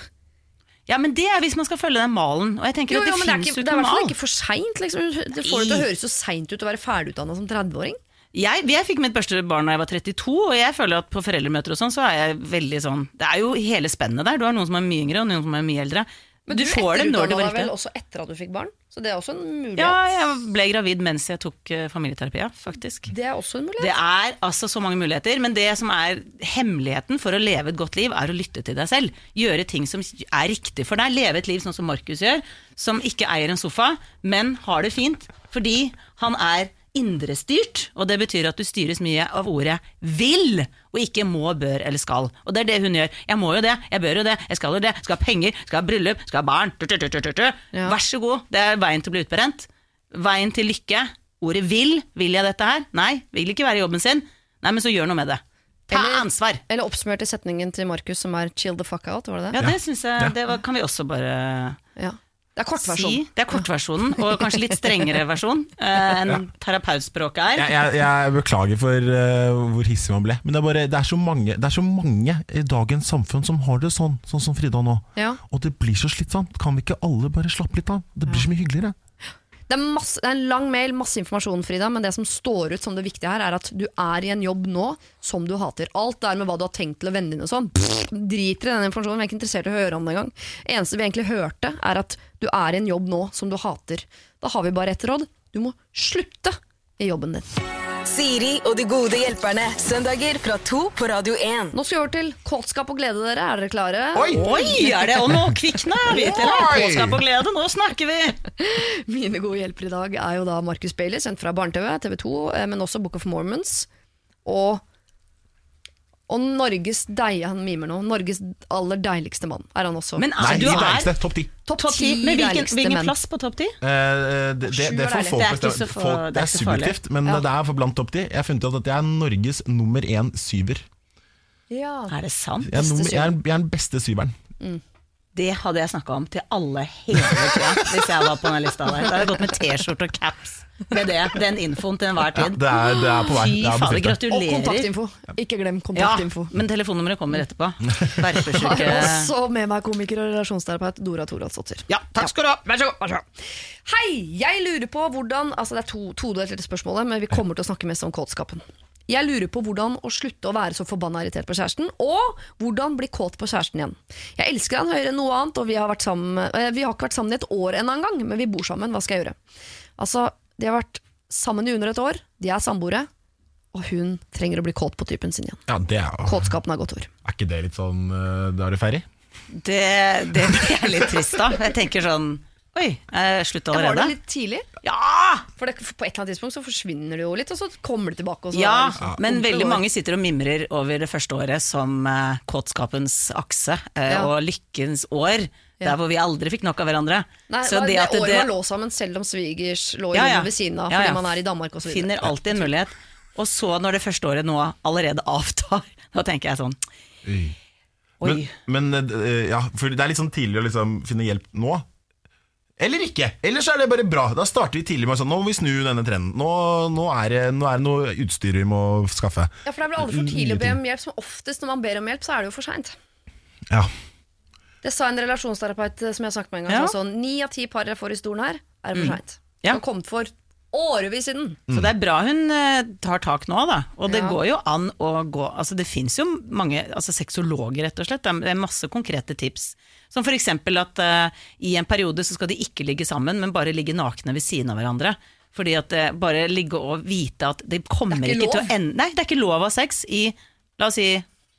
Ja, men det er hvis man skal følge den malen. Og jeg tenker Jo, at det, jo, men det er, ikke, det er i hvert fall ikke for seint. Liksom. Det får det til å høres så seint ut å være ferdigutdanna som 30-åring. Jeg, jeg fikk mitt første barn da jeg var 32, og jeg føler at på foreldremøter og sånn, så er jeg veldig sånn Det er jo hele spennet der. Du har noen som er mye yngre, og noen som er mye eldre. Men du, du, får det når det var deg vel riktig. også etter at du fikk barn, så det er også en mulighet. Ja, jeg ble gravid mens jeg tok eh, familieterapi, faktisk. Det er også en mulighet. Det er altså så mange muligheter, men det som er hemmeligheten for å leve et godt liv, er å lytte til deg selv. Gjøre ting som er riktig for deg. Leve et liv sånn som Markus gjør, som ikke eier en sofa, men har det fint fordi han er indrestyrt, og det betyr at du styres mye av ordet vil, og ikke må, bør eller skal. Og det er det hun gjør. Jeg må jo det, jeg bør jo det, jeg skal jo det, skal ha penger, skal ha bryllup, skal ha barn. Ja. Vær så god, det er veien til å bli utbrent. Veien til lykke. Ordet vil. Vil jeg dette her? Nei. Vil ikke være i jobben sin. Nei, men så gjør noe med det. Ta Eller- ansvar. Eller oppsummert i setningen til Markus som er 'chill the fuck out'. Var det det? Ja, det synes jeg Det var, kan vi også bare Ja. Det er kortversjonen. si. Det er kortversjonen, og kanskje litt strengere versjon eh, enn terapeutspråket er. Jeg, jeg, jeg beklager for uh, hvor hissig man ble. Men det er, bare, det, er så mange, det er så mange i dagens samfunn som har det sånn, sånn som Frida nå. Ja. Og det blir så slitsomt. Kan vi ikke alle bare slappe litt av? Det blir så mye hyggeligere. Det er, masse, det er en lang mail, masse informasjon, Frida, men det som står ut som det viktige her, er at du er i en jobb nå som du hater. Alt det der med hva du har tenkt til å vende inn og sånn, driter i den informasjonen. Vi er ikke interessert i å høre om det engang. Eneste vi egentlig hørte, er at du er i en jobb nå som du hater. Da har vi bare ett råd. Du må slutte i jobben din. Siri og de gode hjelperne. Søndager fra to på Radio 1. Nå skal vi over til kåtskap og glede, dere. Er dere klare? Oi! Oi, er det Og nå kvikna vi til Oi! påskap og glede, nå snakker vi! Mine gode hjelpere i dag er jo da Marcus Bailey, sendt fra Barne-TV, TV 2, eh, men også Book of Mormons. og og Norges deig, han mimer nå, Norges aller deiligste mann er han også. Men Nei, er, de du er deiligste. Topp ti. Topp topp ti. ti Men hvilken, deiligste hvilken menn. plass på topp ti? Eh, det, det, det er får folk Det er ikke bestemme. så for- Folk, det det er er ikke så farlig. subjektivt, men Ja. det er for blant topp ti. Jeg har funnet ut at jeg er Norges nummer én syver. Ja. Er det sant? Jeg er, nummer, jeg er, jeg er den beste syveren. Det hadde jeg snakka om til alle hele tida hvis jeg var på den lista der. Da hadde jeg gått med T-skjorte og caps med det, den infoen til enhver Ja, tid. det, er, det er på vei. Fy er fader, det. Og kontaktinfo. Ikke glem Ja, kontaktinfo. men telefonnummeret kommer etterpå. Har også med meg komiker og relasjonsterapeut Dora Thoralsdottir. Ja, takk skal du ha. Vær så god. Vær så god. Hei! Jeg lurer på hvordan Altså Det er to, todelt dette spørsmålet, men vi kommer til å snakke mest om kåtskapen. Jeg lurer på hvordan å slutte å være så forbanna irritert på kjæresten, og hvordan bli kåt på kjæresten igjen. Jeg elsker han høyere enn noe annet, og vi har, vært sammen, eh, vi har ikke vært sammen i et år ennå engang, men vi bor sammen. Hva skal jeg gjøre? Altså, De har vært sammen i under et år, de er samboere, og hun trenger å bli kåt på typen sin igjen. Ja, det er, Kåtskapen er godt ord. er ikke det litt sånn uh, Da er du ferdig? Det, det blir litt trist da. Jeg tenker sånn Oi, jeg det slutt Ja, var det allerede? litt tidlig? Ja! For det, på et eller annet tidspunkt så forsvinner det jo litt, og så kommer det tilbake. Og så Ja, det liksom men veldig år. mange sitter og mimrer over det første året som uh, kåtskapens akse uh, Ja. og lykkens år. Der hvor vi aldri fikk nok av hverandre. Nei, Så det, det, at året man lå sammen, selv om svigers lå Ja, ja. ved siden av fordi ja. man er i Danmark osv. finner alltid en mulighet. Og så når det første året nå allerede avtar, da tenker jeg sånn Oi. Men, men eh, ja, for det er litt sånn tidlig å liksom finne hjelp nå. Eller ikke. Ellers er det bare bra. Da starter vi tidlig med sånn Nå må vi snu denne trenden. Nå, nå, er, det, nå er det noe utstyr vi må skaffe. Ja, for det er vel aldri for tidlig å be om hjelp. Som oftest når man ber om hjelp, så er det jo for seint. Ja. Det sa en relasjonsterapeut eh, som jeg snakket med en gang. Ja. Sånn, Ni av ti par jeg får i stolen her, er for seint. Mm. Ja. Har kommet for årevis siden. Så det er bra hun eh, tar tak nå, da. Og det Ja. går jo an å gå Altså Det fins jo mange altså sexologer, rett og slett. Det er masse konkrete tips. Som f.eks. at uh, i en periode så skal de ikke ligge sammen, men bare ligge nakne ved siden av hverandre. Fordi at uh, bare ligge og vite at det kommer Det ikke ikke, til å ende Nei, det er ikke lov av sex i la oss si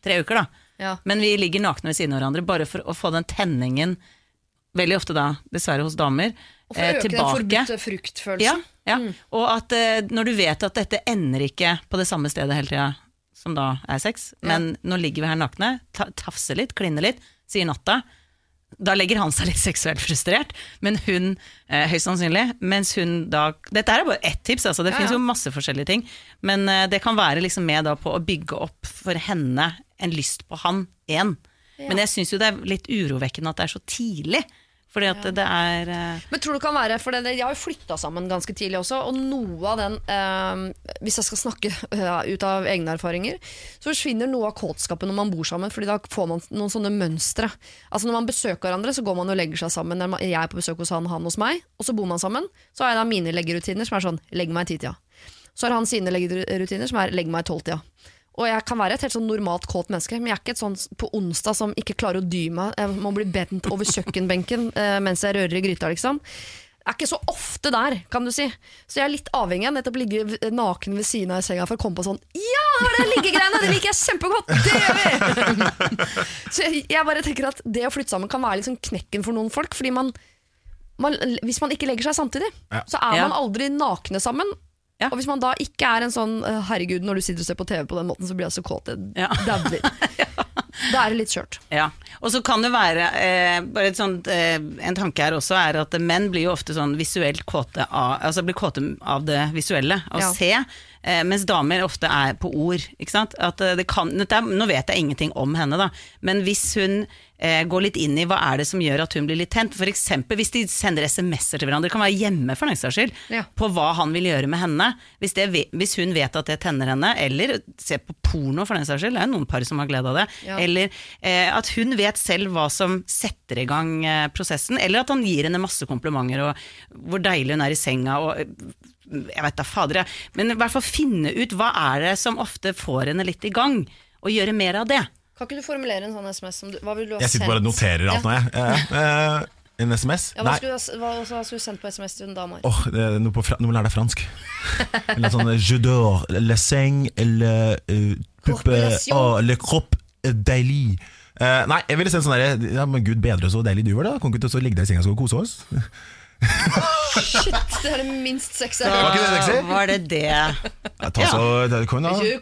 tre uker, da. Ja. Men vi ligger nakne ved siden av hverandre bare for å få den tenningen, veldig ofte da, dessverre hos damer, Og for å eh, øke den tilbake. fruktfølelsen. Ja, ja. Mm. Og at når du vet at dette ender ikke på det samme stedet hele tida, som da er sex, men nå ligger vi her nakne, ta, tafser litt, klinner litt, sier natta. Da legger han seg litt seksuelt frustrert, men hun eh, høyst sannsynlig. Mens hun da Dette er bare ett tips, altså, det Ja, finnes ja. jo masse forskjellige ting. Men eh, det kan være liksom med da på å bygge opp for henne en lyst på han igjen. Men jeg syns jo det er litt urovekkende at det er så tidlig. Fordi at det er uh... Men tror du det kan være, for det, Jeg har jo flytta sammen ganske tidlig også, og noe av den uh, Hvis jeg skal snakke uh, ut av egne erfaringer, så forsvinner noe av kåtskapen når man bor sammen, Fordi da får man noen sånne mønstre. Altså Når man besøker hverandre, så går man og legger seg sammen. Jeg er på besøk hos han, han hos meg, og så bor man sammen. Så har jeg da mine leggerutiner som er sånn legg meg i titida. Så har han sine leggerutiner som er legg meg i tolvtida. Og jeg kan være et helt sånn normalt kåt menneske, men jeg er ikke et sånn på onsdag som ikke klarer å dy meg. Jeg må bli bent over kjøkkenbenken eh, mens jeg rører i gryta, liksom. Jeg er ikke så ofte der, kan du si. Så jeg er litt avhengig av nettopp å ligge naken ved siden av i senga for å komme på sånn Ja, det er liggegreiene! Det liker jeg kjempegodt! Det gjør vi! så jeg, jeg bare tenker at det å flytte sammen kan være sånn knekken for noen folk. Fordi man, man Hvis man ikke legger seg samtidig, Ja. så er man aldri nakne sammen. Ja. Og hvis man da ikke er en sånn eh, Herregud, når du sitter og ser på TV på den måten, så blir jeg så kåt. Jeg Ja. dauer. Da er det litt skjørt. Ja, og så kan det være eh, bare et sånt, eh, En tanke her også er at menn blir jo ofte sånn visuelt kåte av, altså blir kåte av det visuelle, å Ja. se, eh, mens damer ofte er på ord. Ikke sant? At eh, det kan, nå vet jeg ingenting om henne, da, men hvis hun eh, gå litt inn i hva er det som gjør at hun blir litt tent, f.eks. hvis de sender SMS-er til hverandre, det kan være hjemme for den saks skyld, Ja. på hva han vil gjøre med henne. Hvis, det, hvis hun vet at det tenner henne, eller se på porno for den saks skyld, det er noen par som har glede av det, Ja. eller eh, at hun vet selv hva som setter i gang eh, prosessen, eller at han gir henne masse komplimenter, og hvor deilig hun er i senga, og eh, jeg vet da fader, jeg. men i hvert fall finne ut hva er det som ofte får henne litt i gang, og gjøre mer av det. Kan ikke du formulere en sånn SMS? Som du, hva vil du ha Jeg sitter bare og noterer alt nå, jeg. Eh, eh, en SMS? Ja, hva, Nei. skulle du, ha- hva, hva skulle du sendt på SMS til en dame? Åh, det er noe på fra, Nå må jeg lære deg fransk. Eller sånn Je dors, le seng, le uh, puppe, Corpulation. oh, le crop, eh, deilig. Eh, nei, jeg ville sendt sånn derre Ja, men gud bedre så deilig du var, da. Kom ikke til å ligge der i senga og kose oss. Shit, det er det minst sexy. Var ikke det sexy? Var det det? Ja, ta så, det, kom da. Det er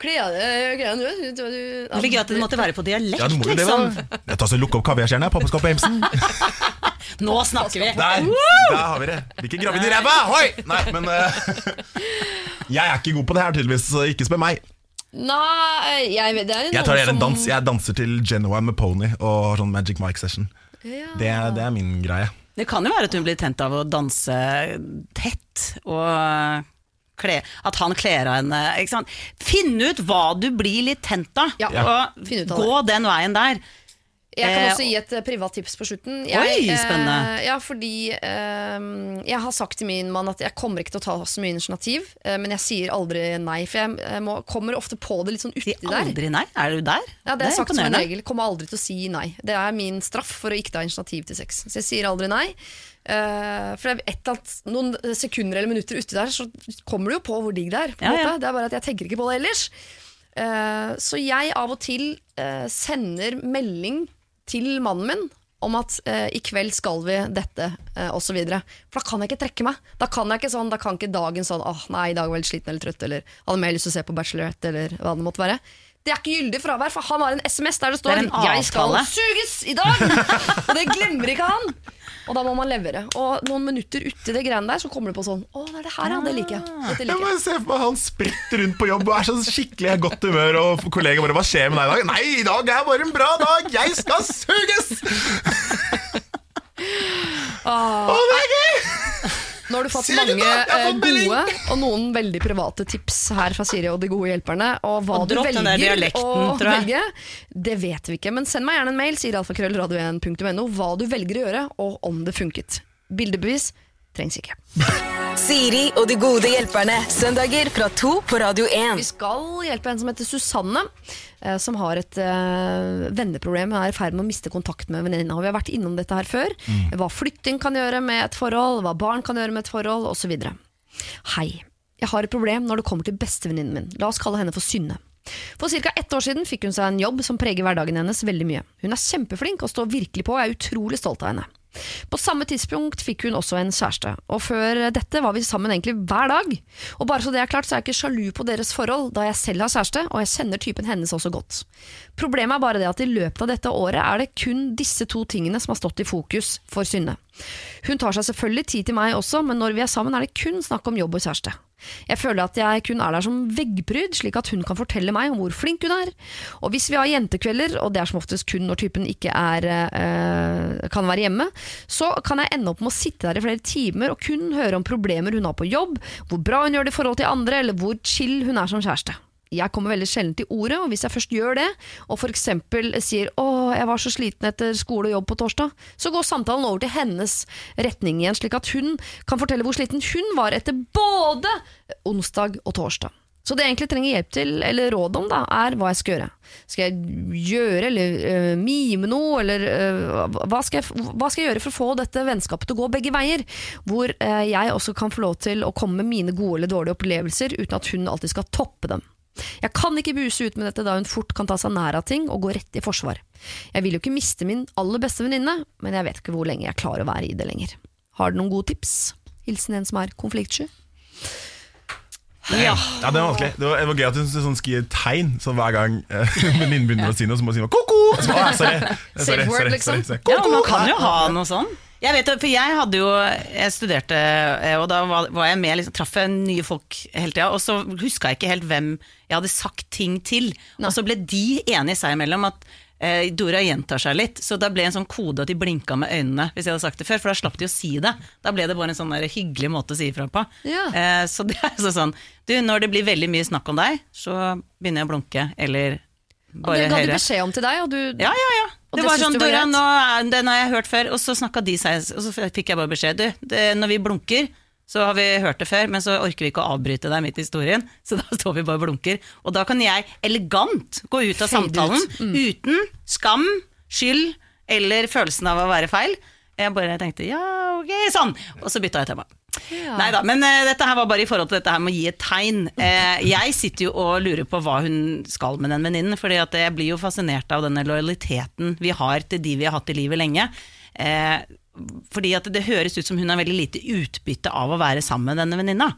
gøy at det måtte være på dialekt, Ja, det må jo det, liksom. da. Jeg tar så Lukk opp kaviarstjerna, på Emsen. Nå snakker vi! Der, der har vi det. Blir ikke gravid i ræva! Hoi! Nei, men eh, Jeg er ikke god på det her, tydeligvis, så ikke spør meg. Nei, jeg vet det er Jeg tar det gjerne en som- dans. Jeg danser til Genoa med Pony og har sånn Magic Mike-session. Ja. Det, er- det er min greie. Det kan jo være at hun blir tent av å danse tett, og kle, at han kler av henne. Ikke sant? Finn ut hva du blir litt tent av, Ja, og gå den veien der. Jeg kan Eh, også gi et eh, privat tips på slutten. Oi, eh, spennende. ja, fordi eh, jeg har sagt til min mann at jeg kommer ikke til å ta så mye initiativ, eh, men jeg sier aldri nei, for jeg eh, må, kommer ofte på det litt sånn uti der. aldri nei. Er du der? Ja, det er sagt som en regel. Kommer aldri til å si nei. Det er min straff for å ikke ta initiativ til sex. Så jeg sier aldri nei. Uh, for det annet, noen sekunder eller minutter uti der, så kommer du jo på hvor digg det er. Ja, ja. Det er bare at jeg tenker ikke på det ellers. Uh, så jeg av og til uh, sender melding til mannen min om at eh, i kveld skal vi dette, eh, osv. For da kan jeg ikke trekke meg. Da kan jeg ikke sånn, da kan ikke dagen sånn åh nei, i dag var jeg litt sliten eller trøtt, eller hadde mer lyst til å se på Bachelorette, eller hva det måtte være. Det er ikke gyldig fravær, for han har en SMS der det står Det 'Jeg skal suges i dag!' Og det glemmer ikke han. Og da må man levere. Og noen minutter uti det greiene der, så kommer det på sånn 'Å, det er det her, ja. Det liker jeg'. Dette Jeg liker jeg. bare for meg Han spretter rundt på jobb og er sånn skikkelig i godt humør. Og kollegaer bare 'Hva skjer med deg i dag?' 'Nei, i dag er bare en bra dag! Jeg skal suges!' Å, det er gøy! Nå har du fått Siri, mange da? Eh, fått melding. gode og noen veldig private tips her fra Siri og de gode hjelperne. Og hva Og du dropp den der velger dialekten, å tror jeg. velge, det vet vi ikke. Men send meg gjerne en mail, sier alfakrøllradio1.no, hva du velger å gjøre, og om det funket. Bildebevis trengs ikke. Siri og de gode hjelperne. Søndager fra to på Radio 1. Vi skal hjelpe en som heter Susanne, som har et eh, venneproblem. Er i ferd med å miste kontakt med venninna. Vi har vært innom dette her før. Hva flytting kan gjøre med et forhold, hva barn kan gjøre med et forhold, osv. Hei. Jeg har et problem når det kommer til bestevenninnen min. La oss kalle henne for Synne. For ca. ett år siden fikk hun seg en jobb som preger hverdagen hennes veldig mye. Hun er kjempeflink og står virkelig på og er utrolig stolt av henne. På samme tidspunkt fikk hun også en kjæreste, og før dette var vi sammen egentlig hver dag. Og bare så det er klart, så er jeg ikke sjalu på deres forhold, da jeg selv har kjæreste, og jeg kjenner typen hennes også godt. Problemet er bare det at i løpet av dette året er det kun disse to tingene som har stått i fokus for Synne. Hun tar seg selvfølgelig tid til meg også, men når vi er sammen er det kun snakk om jobb og kjæreste. Jeg føler at jeg kun er der som veggpryd, slik at hun kan fortelle meg om hvor flink hun er. Og hvis vi har jentekvelder, og det er som oftest kun når typen ikke er, øh, kan være hjemme, så kan jeg ende opp med å sitte der i flere timer og kun høre om problemer hun har på jobb, hvor bra hun gjør det i forhold til andre, eller hvor chill hun er som kjæreste. Jeg kommer veldig sjelden til ordet, og hvis jeg først gjør det, og f.eks. sier 'Å, jeg var så sliten etter skole og jobb på torsdag', så går samtalen over til hennes retning igjen, slik at hun kan fortelle hvor sliten hun var etter både onsdag og torsdag. Så det jeg egentlig trenger hjelp til, eller råd om, da, er hva jeg skal gjøre. Skal jeg gjøre, eller øh, mime noe, eller øh, hva, skal jeg, hva skal jeg gjøre for å få dette vennskapet til å gå begge veier? Hvor øh, jeg også kan få lov til å komme med mine gode eller dårlige opplevelser, uten at hun alltid skal toppe dem. Jeg kan ikke buse ut med dette da hun fort kan ta seg nær av ting og gå rett i forsvar. Jeg vil jo ikke miste min aller beste venninne, men jeg vet ikke hvor lenge jeg klarer å være i det lenger. Har du noen gode tips? Hilsen en som er konfliktsky. Ja. Ja, det var vanskelig. Det var, det var gøy at hun sånn, skriver tegn så hver gang eh, venninnen begynner å si noe, så må hun si noe ko-ko! Safe word, sorry, liksom. sorry, sorry. Ja, man kan jo ha noe sånn. Jeg vet det, for jeg hadde jo Jeg studerte, eh, og da var, var jeg med, liksom, traff jeg nye folk hele tida. Og så huska jeg ikke helt hvem jeg hadde sagt ting til. Og så ble de enige seg imellom at eh, Dora gjentar seg litt. Så da ble en sånn kode at de blinka med øynene hvis jeg hadde sagt det før. For da slapp de å si det. Da ble det bare en sånn der hyggelig måte å si ifra på. Ja. Eh, så det er altså sånn Du, når det blir veldig mye snakk om deg, så begynner jeg å blunke. Eller bare det ga de beskjed om til deg, og du Ja, ja, ja. Det, det var sånn, var nå den har jeg hørt før, og så snakka de seg, og så fikk jeg bare beskjed. Du, det, når vi blunker, så har vi hørt det før, men så orker vi ikke å avbryte deg midt i historien, så da står vi bare og blunker. Og da kan jeg elegant gå ut av Fade samtalen ut. Mm. uten skam, skyld eller følelsen av å være feil. Jeg bare tenkte ja, ok, sånn, og så bytta jeg tema. Ja. Nei da, men uh, dette her var bare i forhold til dette her med å gi et tegn. Uh, jeg sitter jo og lurer på hva hun skal med den venninnen, at jeg blir jo fascinert av denne lojaliteten vi har til de vi har hatt i livet lenge. Uh, fordi at det høres ut som hun har veldig lite utbytte av å være sammen med denne venninna.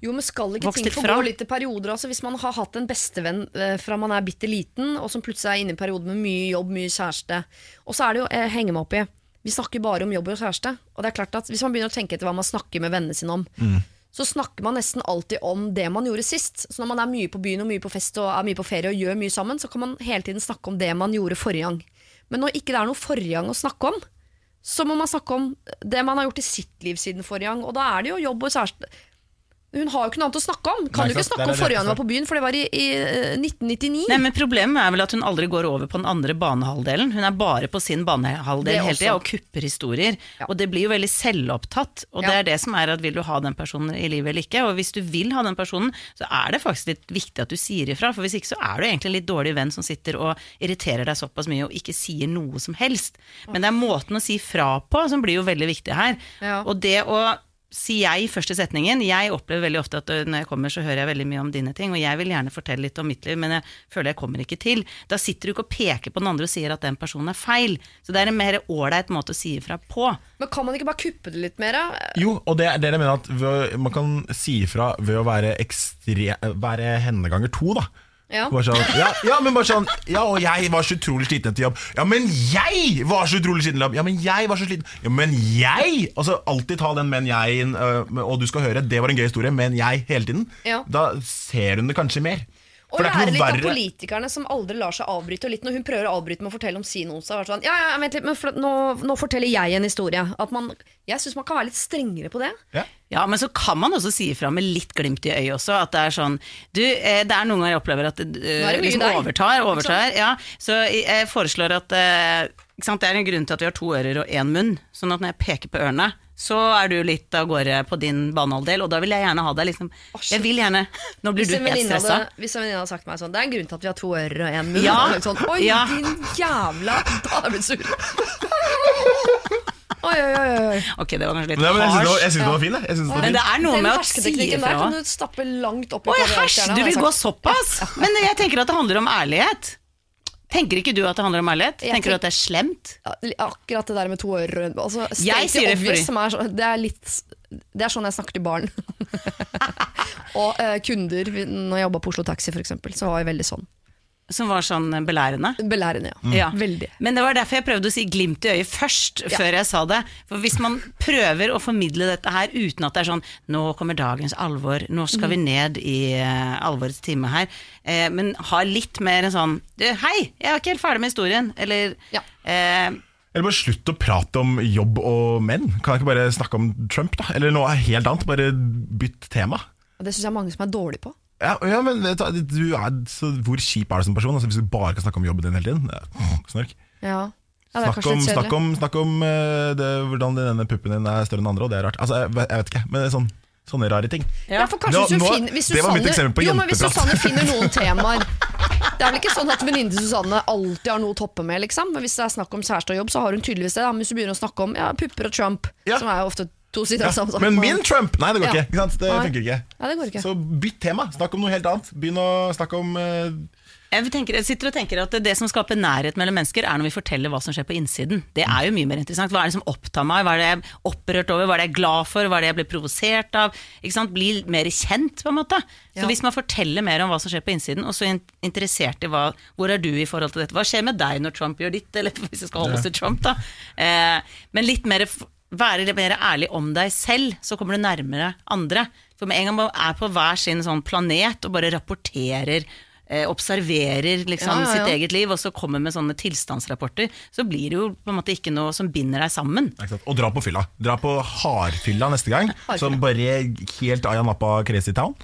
Jo, men skal ikke ting få gå litt i perioder? Altså, hvis man har hatt en bestevenn fra man er bitte liten, og som plutselig er inne i en periode med mye jobb, mye kjæreste. Og så er det jo, jeg henger meg opp i, vi snakker bare om jobb og kjæreste. Og det er klart at hvis man begynner å tenke etter hva man snakker med vennene sine om, så snakker man nesten alltid om det man gjorde sist. Så når man er mye på byen og mye på fest og er mye på ferie og gjør mye sammen, så kan man hele tiden snakke om det man gjorde forrige gang. Men når ikke det er noe forrige gang å snakke om, så må man snakke om det man har gjort i sitt liv siden forrige gang. Og da er det jo jobb og kjæreste. Hun har jo ikke noe annet å snakke om. Kan Nei, du ikke snakke om forrige gang hun var på byen, for det var i, i eh, 1999. Nei, men Problemet er vel at hun aldri går over på den andre banehalvdelen. Hun er bare på sin banehalvdel hele tida og kupper historier. Ja. Og det blir jo veldig selvopptatt. Og det er det som er at vil du ha den personen i livet eller ikke. Og hvis du vil ha den personen, så er det faktisk litt viktig at du sier ifra. For hvis ikke så er du egentlig en litt dårlig venn som sitter og irriterer deg såpass mye og ikke sier noe som helst. Men det er måten å si fra på som blir jo veldig viktig her. Ja. Og det å si jeg først i setningen. Jeg opplever veldig ofte at øh, når jeg kommer, så hører jeg veldig mye om dine ting, og jeg vil gjerne fortelle litt om mitt liv, men jeg føler jeg kommer ikke til. Da sitter du ikke og peker på den andre og sier at den personen er feil. Så det er en mer ålreit måte å si ifra på. Men kan man ikke bare kuppe det litt mer? da? Jo, og det er det jeg mener at ved, man kan si ifra ved å være, ekstre, være henne ganger to, da. Ja. Sånn, ja, ja, men bare sånn Ja, og jeg var så utrolig sliten etter jobb. Ja, men jeg var så utrolig sliten etter jobb. Ja, men jeg var så sliten. Ja, men jeg Altså alltid ta den men jeg-en, øh, og du skal høre, det var en gøy historie, men jeg hele tiden. Ja. Da ser hun det kanskje mer. Og For det er lære litt verre. av politikerne som aldri lar seg avbryte. Og litt når hun prøver å avbryte med å fortelle om sin onsdag. er det Sånn, ja, ja, vent litt, men for, nå, nå forteller jeg en historie. At man, jeg syns man kan være litt strengere på det. ja. Ja, men så kan man også si ifra med litt glimt i øyet også, at det er sånn Du, eh, det er noen ganger jeg opplever at det eh, det liksom overtar, overtar. Ja, så jeg foreslår at eh, ikke sant, Det er en grunn til at vi har to ører og én munn. Sånn at når jeg peker på ørene, så er du litt av gårde på din banehalvdel, og da vil jeg gjerne ha deg liksom. Jeg vil gjerne Nå blir Hvis du helt stressa. hadde, hvis en venninne hadde sagt meg sånn Det er en grunn til at vi har to ører og én munn. Ja. Sånn, Oi, Ja. din jævla Da hadde jeg blitt sur. Oi, oi, oi. Ok, det var kanskje litt harsh. jeg syns det, var- harsh. det var fin. jeg. Jeg var Men det er noe Den med å si hersketeknikken der ifra. kan du stappe langt opp i Oi, hæsj, du vil gå sagt. såpass? Men jeg tenker at det handler om ærlighet. Tenker ikke du at det handler om ærlighet? Jeg Tenker du at det er slemt? Akkurat det der med to ører altså, Jeg sier det obvious, fordi- som er, det, er litt, det er sånn jeg snakker til barn. og uh, kunder Når jeg jobba på Oslo Taxi, eksempel, så var jeg veldig sånn. Som var sånn belærende? Belærende, ja. Ja. Veldig. Men det var derfor jeg prøvde å si glimt i øyet først, før jeg sa det. For hvis man prøver å formidle dette her uten at det er sånn Nå kommer dagens alvor, nå skal vi Mm. ned i uh, alvorets time her. Eh, men ha litt mer en sånn du, Hei, jeg er ikke helt ferdig med historien. Eller Ja. eh, Eller bare slutt å prate om jobb og menn. Kan jeg ikke bare snakke om Trump, da? Eller noe helt annet? Bare bytt tema. Det syns jeg er mange som er dårlige på. Ja, ja men vet du, du er, så Hvor kjip er du som person? Altså, hvis du bare kan snakke om jobben din hele tiden? Snork. Ja, ja det er Snakk kanskje om, litt snakk kjedelig. om, snakk om eh, det, hvordan denne puppen din er større enn andre, og det er rart. Altså, jeg, jeg vet ikke, men det er sånn, sånne rare ting. Ja, for kanskje Nå- hvis, du nå- finner, hvis det var mitt Susanne- eksempel på jo, men hvis jenteprat. Susanne finner noen temaer Det er vel ikke sånn at venninne til Susanne alltid har noe å toppe med, liksom. Men hvis det er snakk om kjæreste og jobb, så har hun tydeligvis det. Da. Men hvis du begynner å snakke om ja, pupper og Trump, Ja. som er jo ofte to sider av samme sak. Men min Trump! Nei, det går Ja. ikke. ikke sant? Det Nei. funker ikke. Ja, det går ikke. Så bytt tema. Snakk om noe helt annet. Begynn å snakke om uh... jeg, tenker, jeg sitter og tenker at det som skaper nærhet mellom mennesker, er når vi forteller hva som skjer på innsiden. Det er jo mye mer interessant. Hva er det som opptar meg? Hva er det jeg er opprørt over? Hva er det jeg er glad for? Hva er det jeg blir provosert av? Ikke sant? Bli mer kjent, på en måte. Så Ja. hvis man forteller mer om hva som skjer på innsiden, og så er interessert i hva, hvor er du i forhold til dette, hva skjer med deg når Trump gjør ditt, eller hvis vi skal holde oss til Trump, da. Eh, men litt mer være litt mer ærlig om deg selv, så kommer du nærmere andre. For med en gang man er på hver sin sånn planet og bare rapporterer eh, observerer liksom Ja, ja, ja. sitt eget liv, og så kommer med sånne tilstandsrapporter, så blir det jo på en måte ikke noe som binder deg sammen. Og dra på fylla. Dra på hardfylla neste gang. Som bare helt Aya Nappa Crazy Town.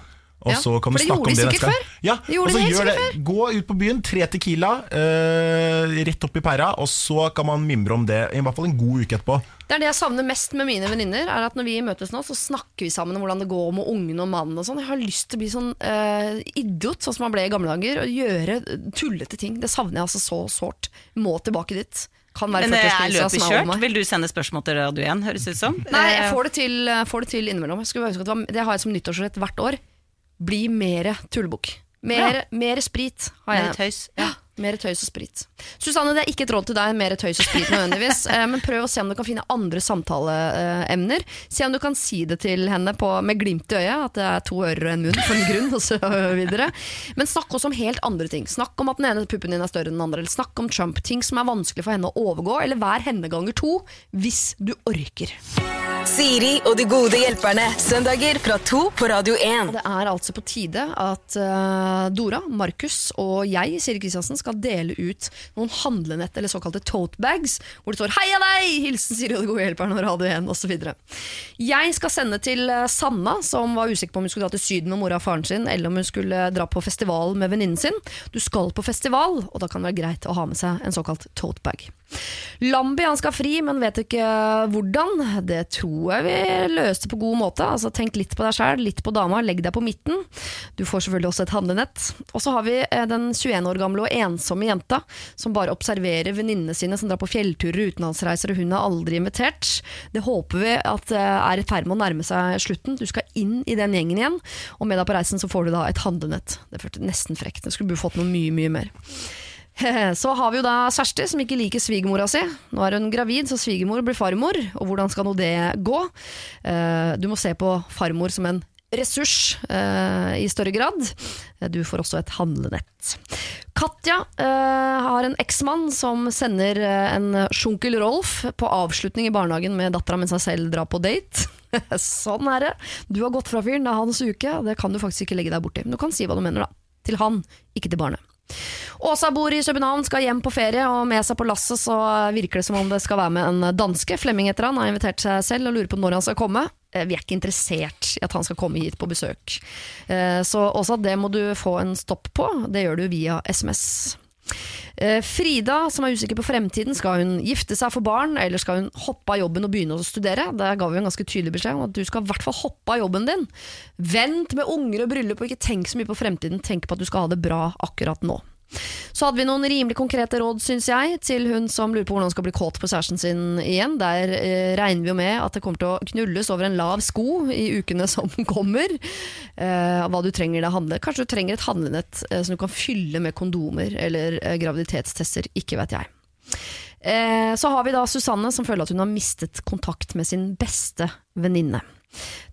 Og Ja, så kan du snakke om de det neste gang. før. Ja, De gjorde og så det gjør det. Før. Gå ut på byen, tre Tequila, eh, rett opp i pæra, og så kan man mimre om det i hvert fall en god uke etterpå. Det er det jeg savner mest med mine venninner. Er at Når vi møtes nå, så snakker vi sammen om hvordan det går med ungene og mannen. og sånn Jeg har lyst til å bli sånn eh, idiot, sånn som man ble i gamle dager. Og gjøre tullete ting. Det savner jeg altså så sårt. Må tilbake dit. Kan være Men det er 40-årskrise løpet kjørt. Vil du sende spørsmål til Radio 1, høres det ut som? Nei, jeg Eh, får det til, får det til innimellom. Jeg bare huske at det, var, det har jeg som nyttårsrett hvert år. Bli mer tullebukk. Mer, mer sprit har Mer tøys. Ja. Mer tøys og sprit. Susanne, det er ikke et råd til deg, mer tøys og sprit nødvendigvis. eh, men prøv å se om du kan finne andre samtaleemner. Se om du kan si det til henne på, med glimt i øyet, at det er to ører og en munn for en grunn, og så videre. Men snakk også om helt andre ting. Snakk om at den ene puppen din er større enn den andre, eller snakk om Trump. Ting som er vanskelig for henne å overgå, eller vær henne ganger to, hvis du orker. Siri og de gode hjelperne. Søndager fra to på Radio 1. Det er altså på tide at uh, Dora, Markus og jeg, Siri Kristiansen, skal dele ut noen handlenett, eller såkalte tote bags, hvor det står 'Heia deg!' Hilsen Siri og de gode hjelperne og Radio 1 osv. Jeg skal sende til eh, Sanna, som var usikker på om hun skulle dra til Syden med mora og faren sin, eller om hun skulle dra på festival med venninnen sin. Du skal på festival, og da kan det være greit å ha med seg en såkalt tote bag. Lambi han skal fri, men vet ikke hvordan. Det tror jeg vi løste på god måte. Altså, tenk litt på deg sjæl, litt på dama, legg deg på midten. Du får selvfølgelig også et handlenett. Og så har vi eh, den 21 år gamle og ensomme jenta som bare observerer venninnene sine som drar på fjellturer og utenlandsreiser, og hun er aldri invitert. Det håper vi at eh, er i ferd med å nærme seg slutten. Du skal inn i den gjengen igjen, og med deg på reisen så får du da et handlenett. Det føltes nesten frekt. Det skulle du fått noe mye, mye mer. Så har vi jo da Kjersti, som ikke liker svigermora si. Nå er hun gravid, så svigermor blir farmor. Og hvordan skal nå det gå? Eh, Du må se på farmor som en ressurs eh, i større grad. Eh, Du får også et handlenett. Katja har en eksmann som sender en sjunkel Rolf på avslutning i barnehagen med dattera mens han selv drar på date. sånn er det. Du har gått fra fyren, det er hans uke. Det kan du faktisk ikke legge deg borti. Men du kan si hva du mener, da. Til han, ikke til barnet. Åsa bor i København, skal hjem på ferie, og med seg på lasset så virker det som om det skal være med en danske. Flemming heter han, har invitert seg selv og lurer på når han skal komme. Eh, Vi er ikke interessert i at han skal komme hit på besøk. Eh, Så Åsa, det må du få en stopp på. Det gjør du via SMS. Eh, Frida, som er usikker på fremtiden, skal hun gifte seg for barn, eller skal hun hoppe av jobben og begynne å studere? Der ga vi en ganske tydelig beskjed om at du skal i hvert fall hoppe av jobben din. Vent med unger og bryllup, og ikke tenk så mye på fremtiden. Tenk på at du skal ha det bra akkurat nå. Så hadde vi noen rimelig konkrete råd, syns jeg, til hun som lurer på hvordan hun skal bli kåt på kjæresten sin igjen. Der eh, regner vi jo med at det kommer til å knulles over en lav sko i ukene som kommer. Eh, hva du trenger det handler. Kanskje du trenger et handlenett eh, som du kan fylle med kondomer eller eh, graviditetstester. Ikke vet jeg. Eh, så har vi da Susanne som føler at hun har mistet kontakt med sin beste venninne.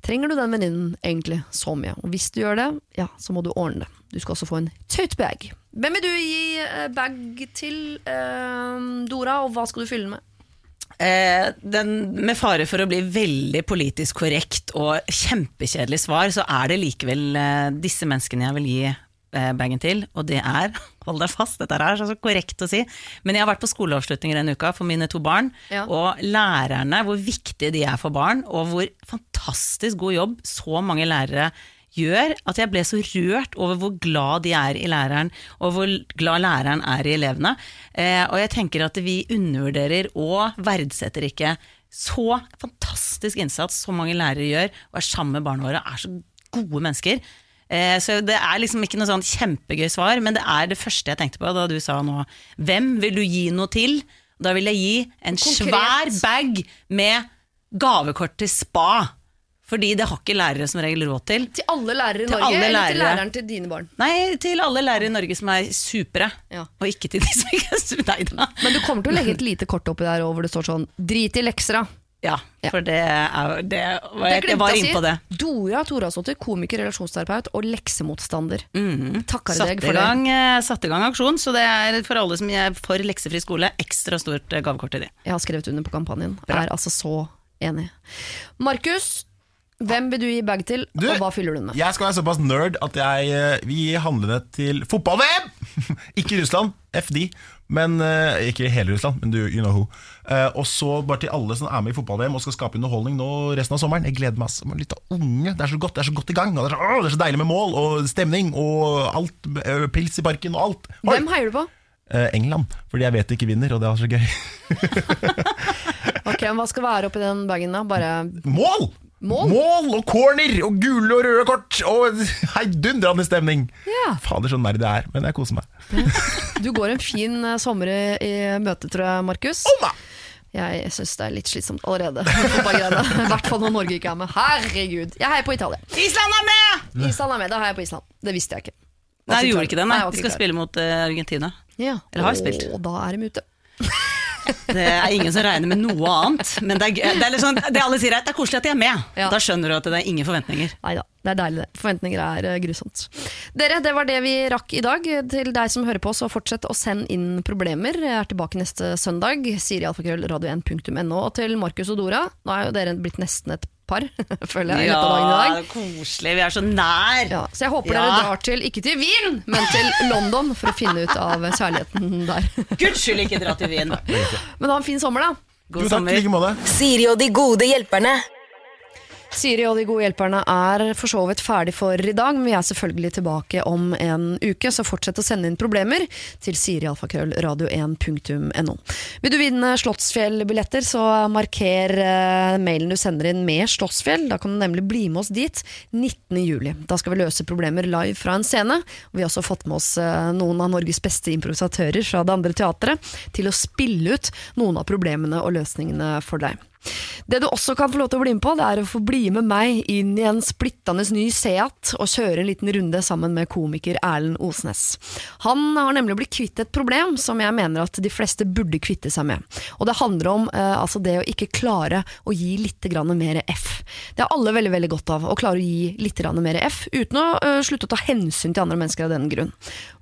Trenger du den venninnen egentlig så mye? Og hvis du gjør det, ja, så må du ordne det. Du skal også få en tote bag. Hvem vil du gi eh, bag til, eh, Dora, og hva skal du fylle den med? Eh, den, med fare for å bli veldig politisk korrekt og kjempekjedelig svar, så er det likevel eh, disse menneskene jeg vil gi bagen til, og det er Hold deg fast, dette er så korrekt å si. Men jeg har vært på skoleavslutninger denne uka for mine to barn. Ja. Og lærerne, hvor viktige de er for barn, og hvor fantastisk god jobb så mange lærere gjør, at jeg ble så rørt over hvor glad de er i læreren, og hvor glad læreren er i elevene. Eh, og jeg tenker at vi undervurderer og verdsetter ikke så fantastisk innsats som mange lærere gjør, og er sammen med barna våre, er så gode mennesker. Eh, Så det er liksom ikke noe sånn kjempegøy svar, men det er det første jeg tenkte på da du sa nå Hvem vil du gi noe til? Da vil jeg gi en Konkret. svær bag med gavekort til spa. Fordi det har ikke lærere som regel råd til. Til alle lærere i Til Norge, eller til læreren til dine barn? Nei, til alle lærere i Norge som er supre. Ja. Og ikke til de som ikke er supre. Men du kommer til å legge et lite kort oppi der hvor det står sånn 'drit i lekser', da. Ja, for det er det, var, Det jeg, jeg var glemte inne på det. Dora Torasdottir, komiker, relasjonsterapeut og leksemotstander. Mm. Takker Satt deg for gang, det. satt i gang aksjon, så det er for alle som er for leksefri skole, ekstra stort eh, gavekort til de. Jeg har skrevet under på kampanjen. Bra. Er altså så enig. Markus, hvem vil du gi bag til, Du, og hva fyller du den med? Jeg skal være såpass nerd at jeg eh, vil gi handlene til fotball-VM! ikke Russland, FD. Men, eh, ikke hele Russland, men du, you know who. Eh, og så bare til alle som er med i fotball-VM og skal skape underholdning nå resten av sommeren. Jeg gleder meg som en liten unge. Det er så godt det er så godt i gang. Og det, er så, åh, det er så deilig med mål og stemning og alt. Pils i parken og alt. Oi! Hvem heier du på? England, fordi jeg vet de ikke vinner, og det er så gøy. Ok, men Hva skal være oppi den bagen? da? Bare Mål! Mål? og corner og gule og røde kort og heidundrende stemning. Ja. Fader, så nerd jeg er, men jeg koser meg. Du går en fin eh, sommer i, møte, tror jeg, Markus. Omma! Jeg syns det er litt slitsomt allerede. I hvert fall når Norge ikke er med. Herregud. Jeg heier på Italia. Island er med! Island er med. Da heier jeg på Island. Det visste jeg ikke. Nei, du gjorde ikke det, nei. De skal klar. spille mot eh, Argentina. Ja. Eller har spilt. Og da er de ute. Det er ingen som regner med noe annet. Men det er, det er sånn, det alle sier er at det er koselig at de er med. Ja. Da skjønner du at det er ingen forventninger. Nei da, det er deilig det. Forventninger er eh, grusomt. Dere, det var det vi rakk i dag. Til deg som hører på, så fortsett å sende inn problemer. Jeg er tilbake neste søndag. Siri alfakrøll radio1.no. Og til Markus og Dora, nå er jo dere blitt nesten et par, føler jeg, i løpet av dagen i dag. koselig. Vi er så nær. Ja, så jeg håper Ja. dere drar til, ikke til Wien, men til London for å finne ut av kjærligheten der. Guds skyld ikke dra til Wien. Men ha en fin sommer, da. God Jo, takk, sommer. like. Siri og de gode hjelperne. Siri og de gode hjelperne er for så vidt ferdig for i dag, men vi er selvfølgelig tilbake om en uke, så fortsett å sende inn problemer til sirialfakrøllradio1.no. Vil du vinne Slottsfjell-billetter, så marker eh, mailen du sender inn med Slottsfjell. Da kan du nemlig bli med oss dit 19. juli. Da skal vi løse problemer live fra en scene. Vi har også fått med oss eh, noen av Norges beste improvisatører fra det andre teatret til å spille ut noen av problemene og løsningene for deg. Det du også kan få lov til å bli med på, det er å få bli med meg inn i en splittende ny Seat og kjøre en liten runde sammen med komiker Erlend Osnes. Han har nemlig blitt kvitt et problem som jeg mener at de fleste burde kvitte seg med. Og det handler om eh, altså det å ikke klare å gi litt mer F. Det har alle veldig veldig godt av, å klare å gi litt mer F, uten å eh, slutte å ta hensyn til andre mennesker av den grunn.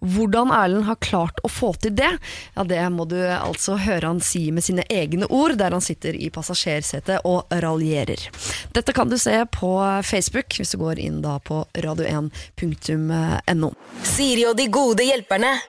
Hvordan Erlend har klart å få til det, ja det må du altså høre han si med sine egne ord, der han sitter i passasjersetet og raljerer. Dette kan du se på Facebook, hvis du går inn da på radio1.no. Siri og de gode hjelperne.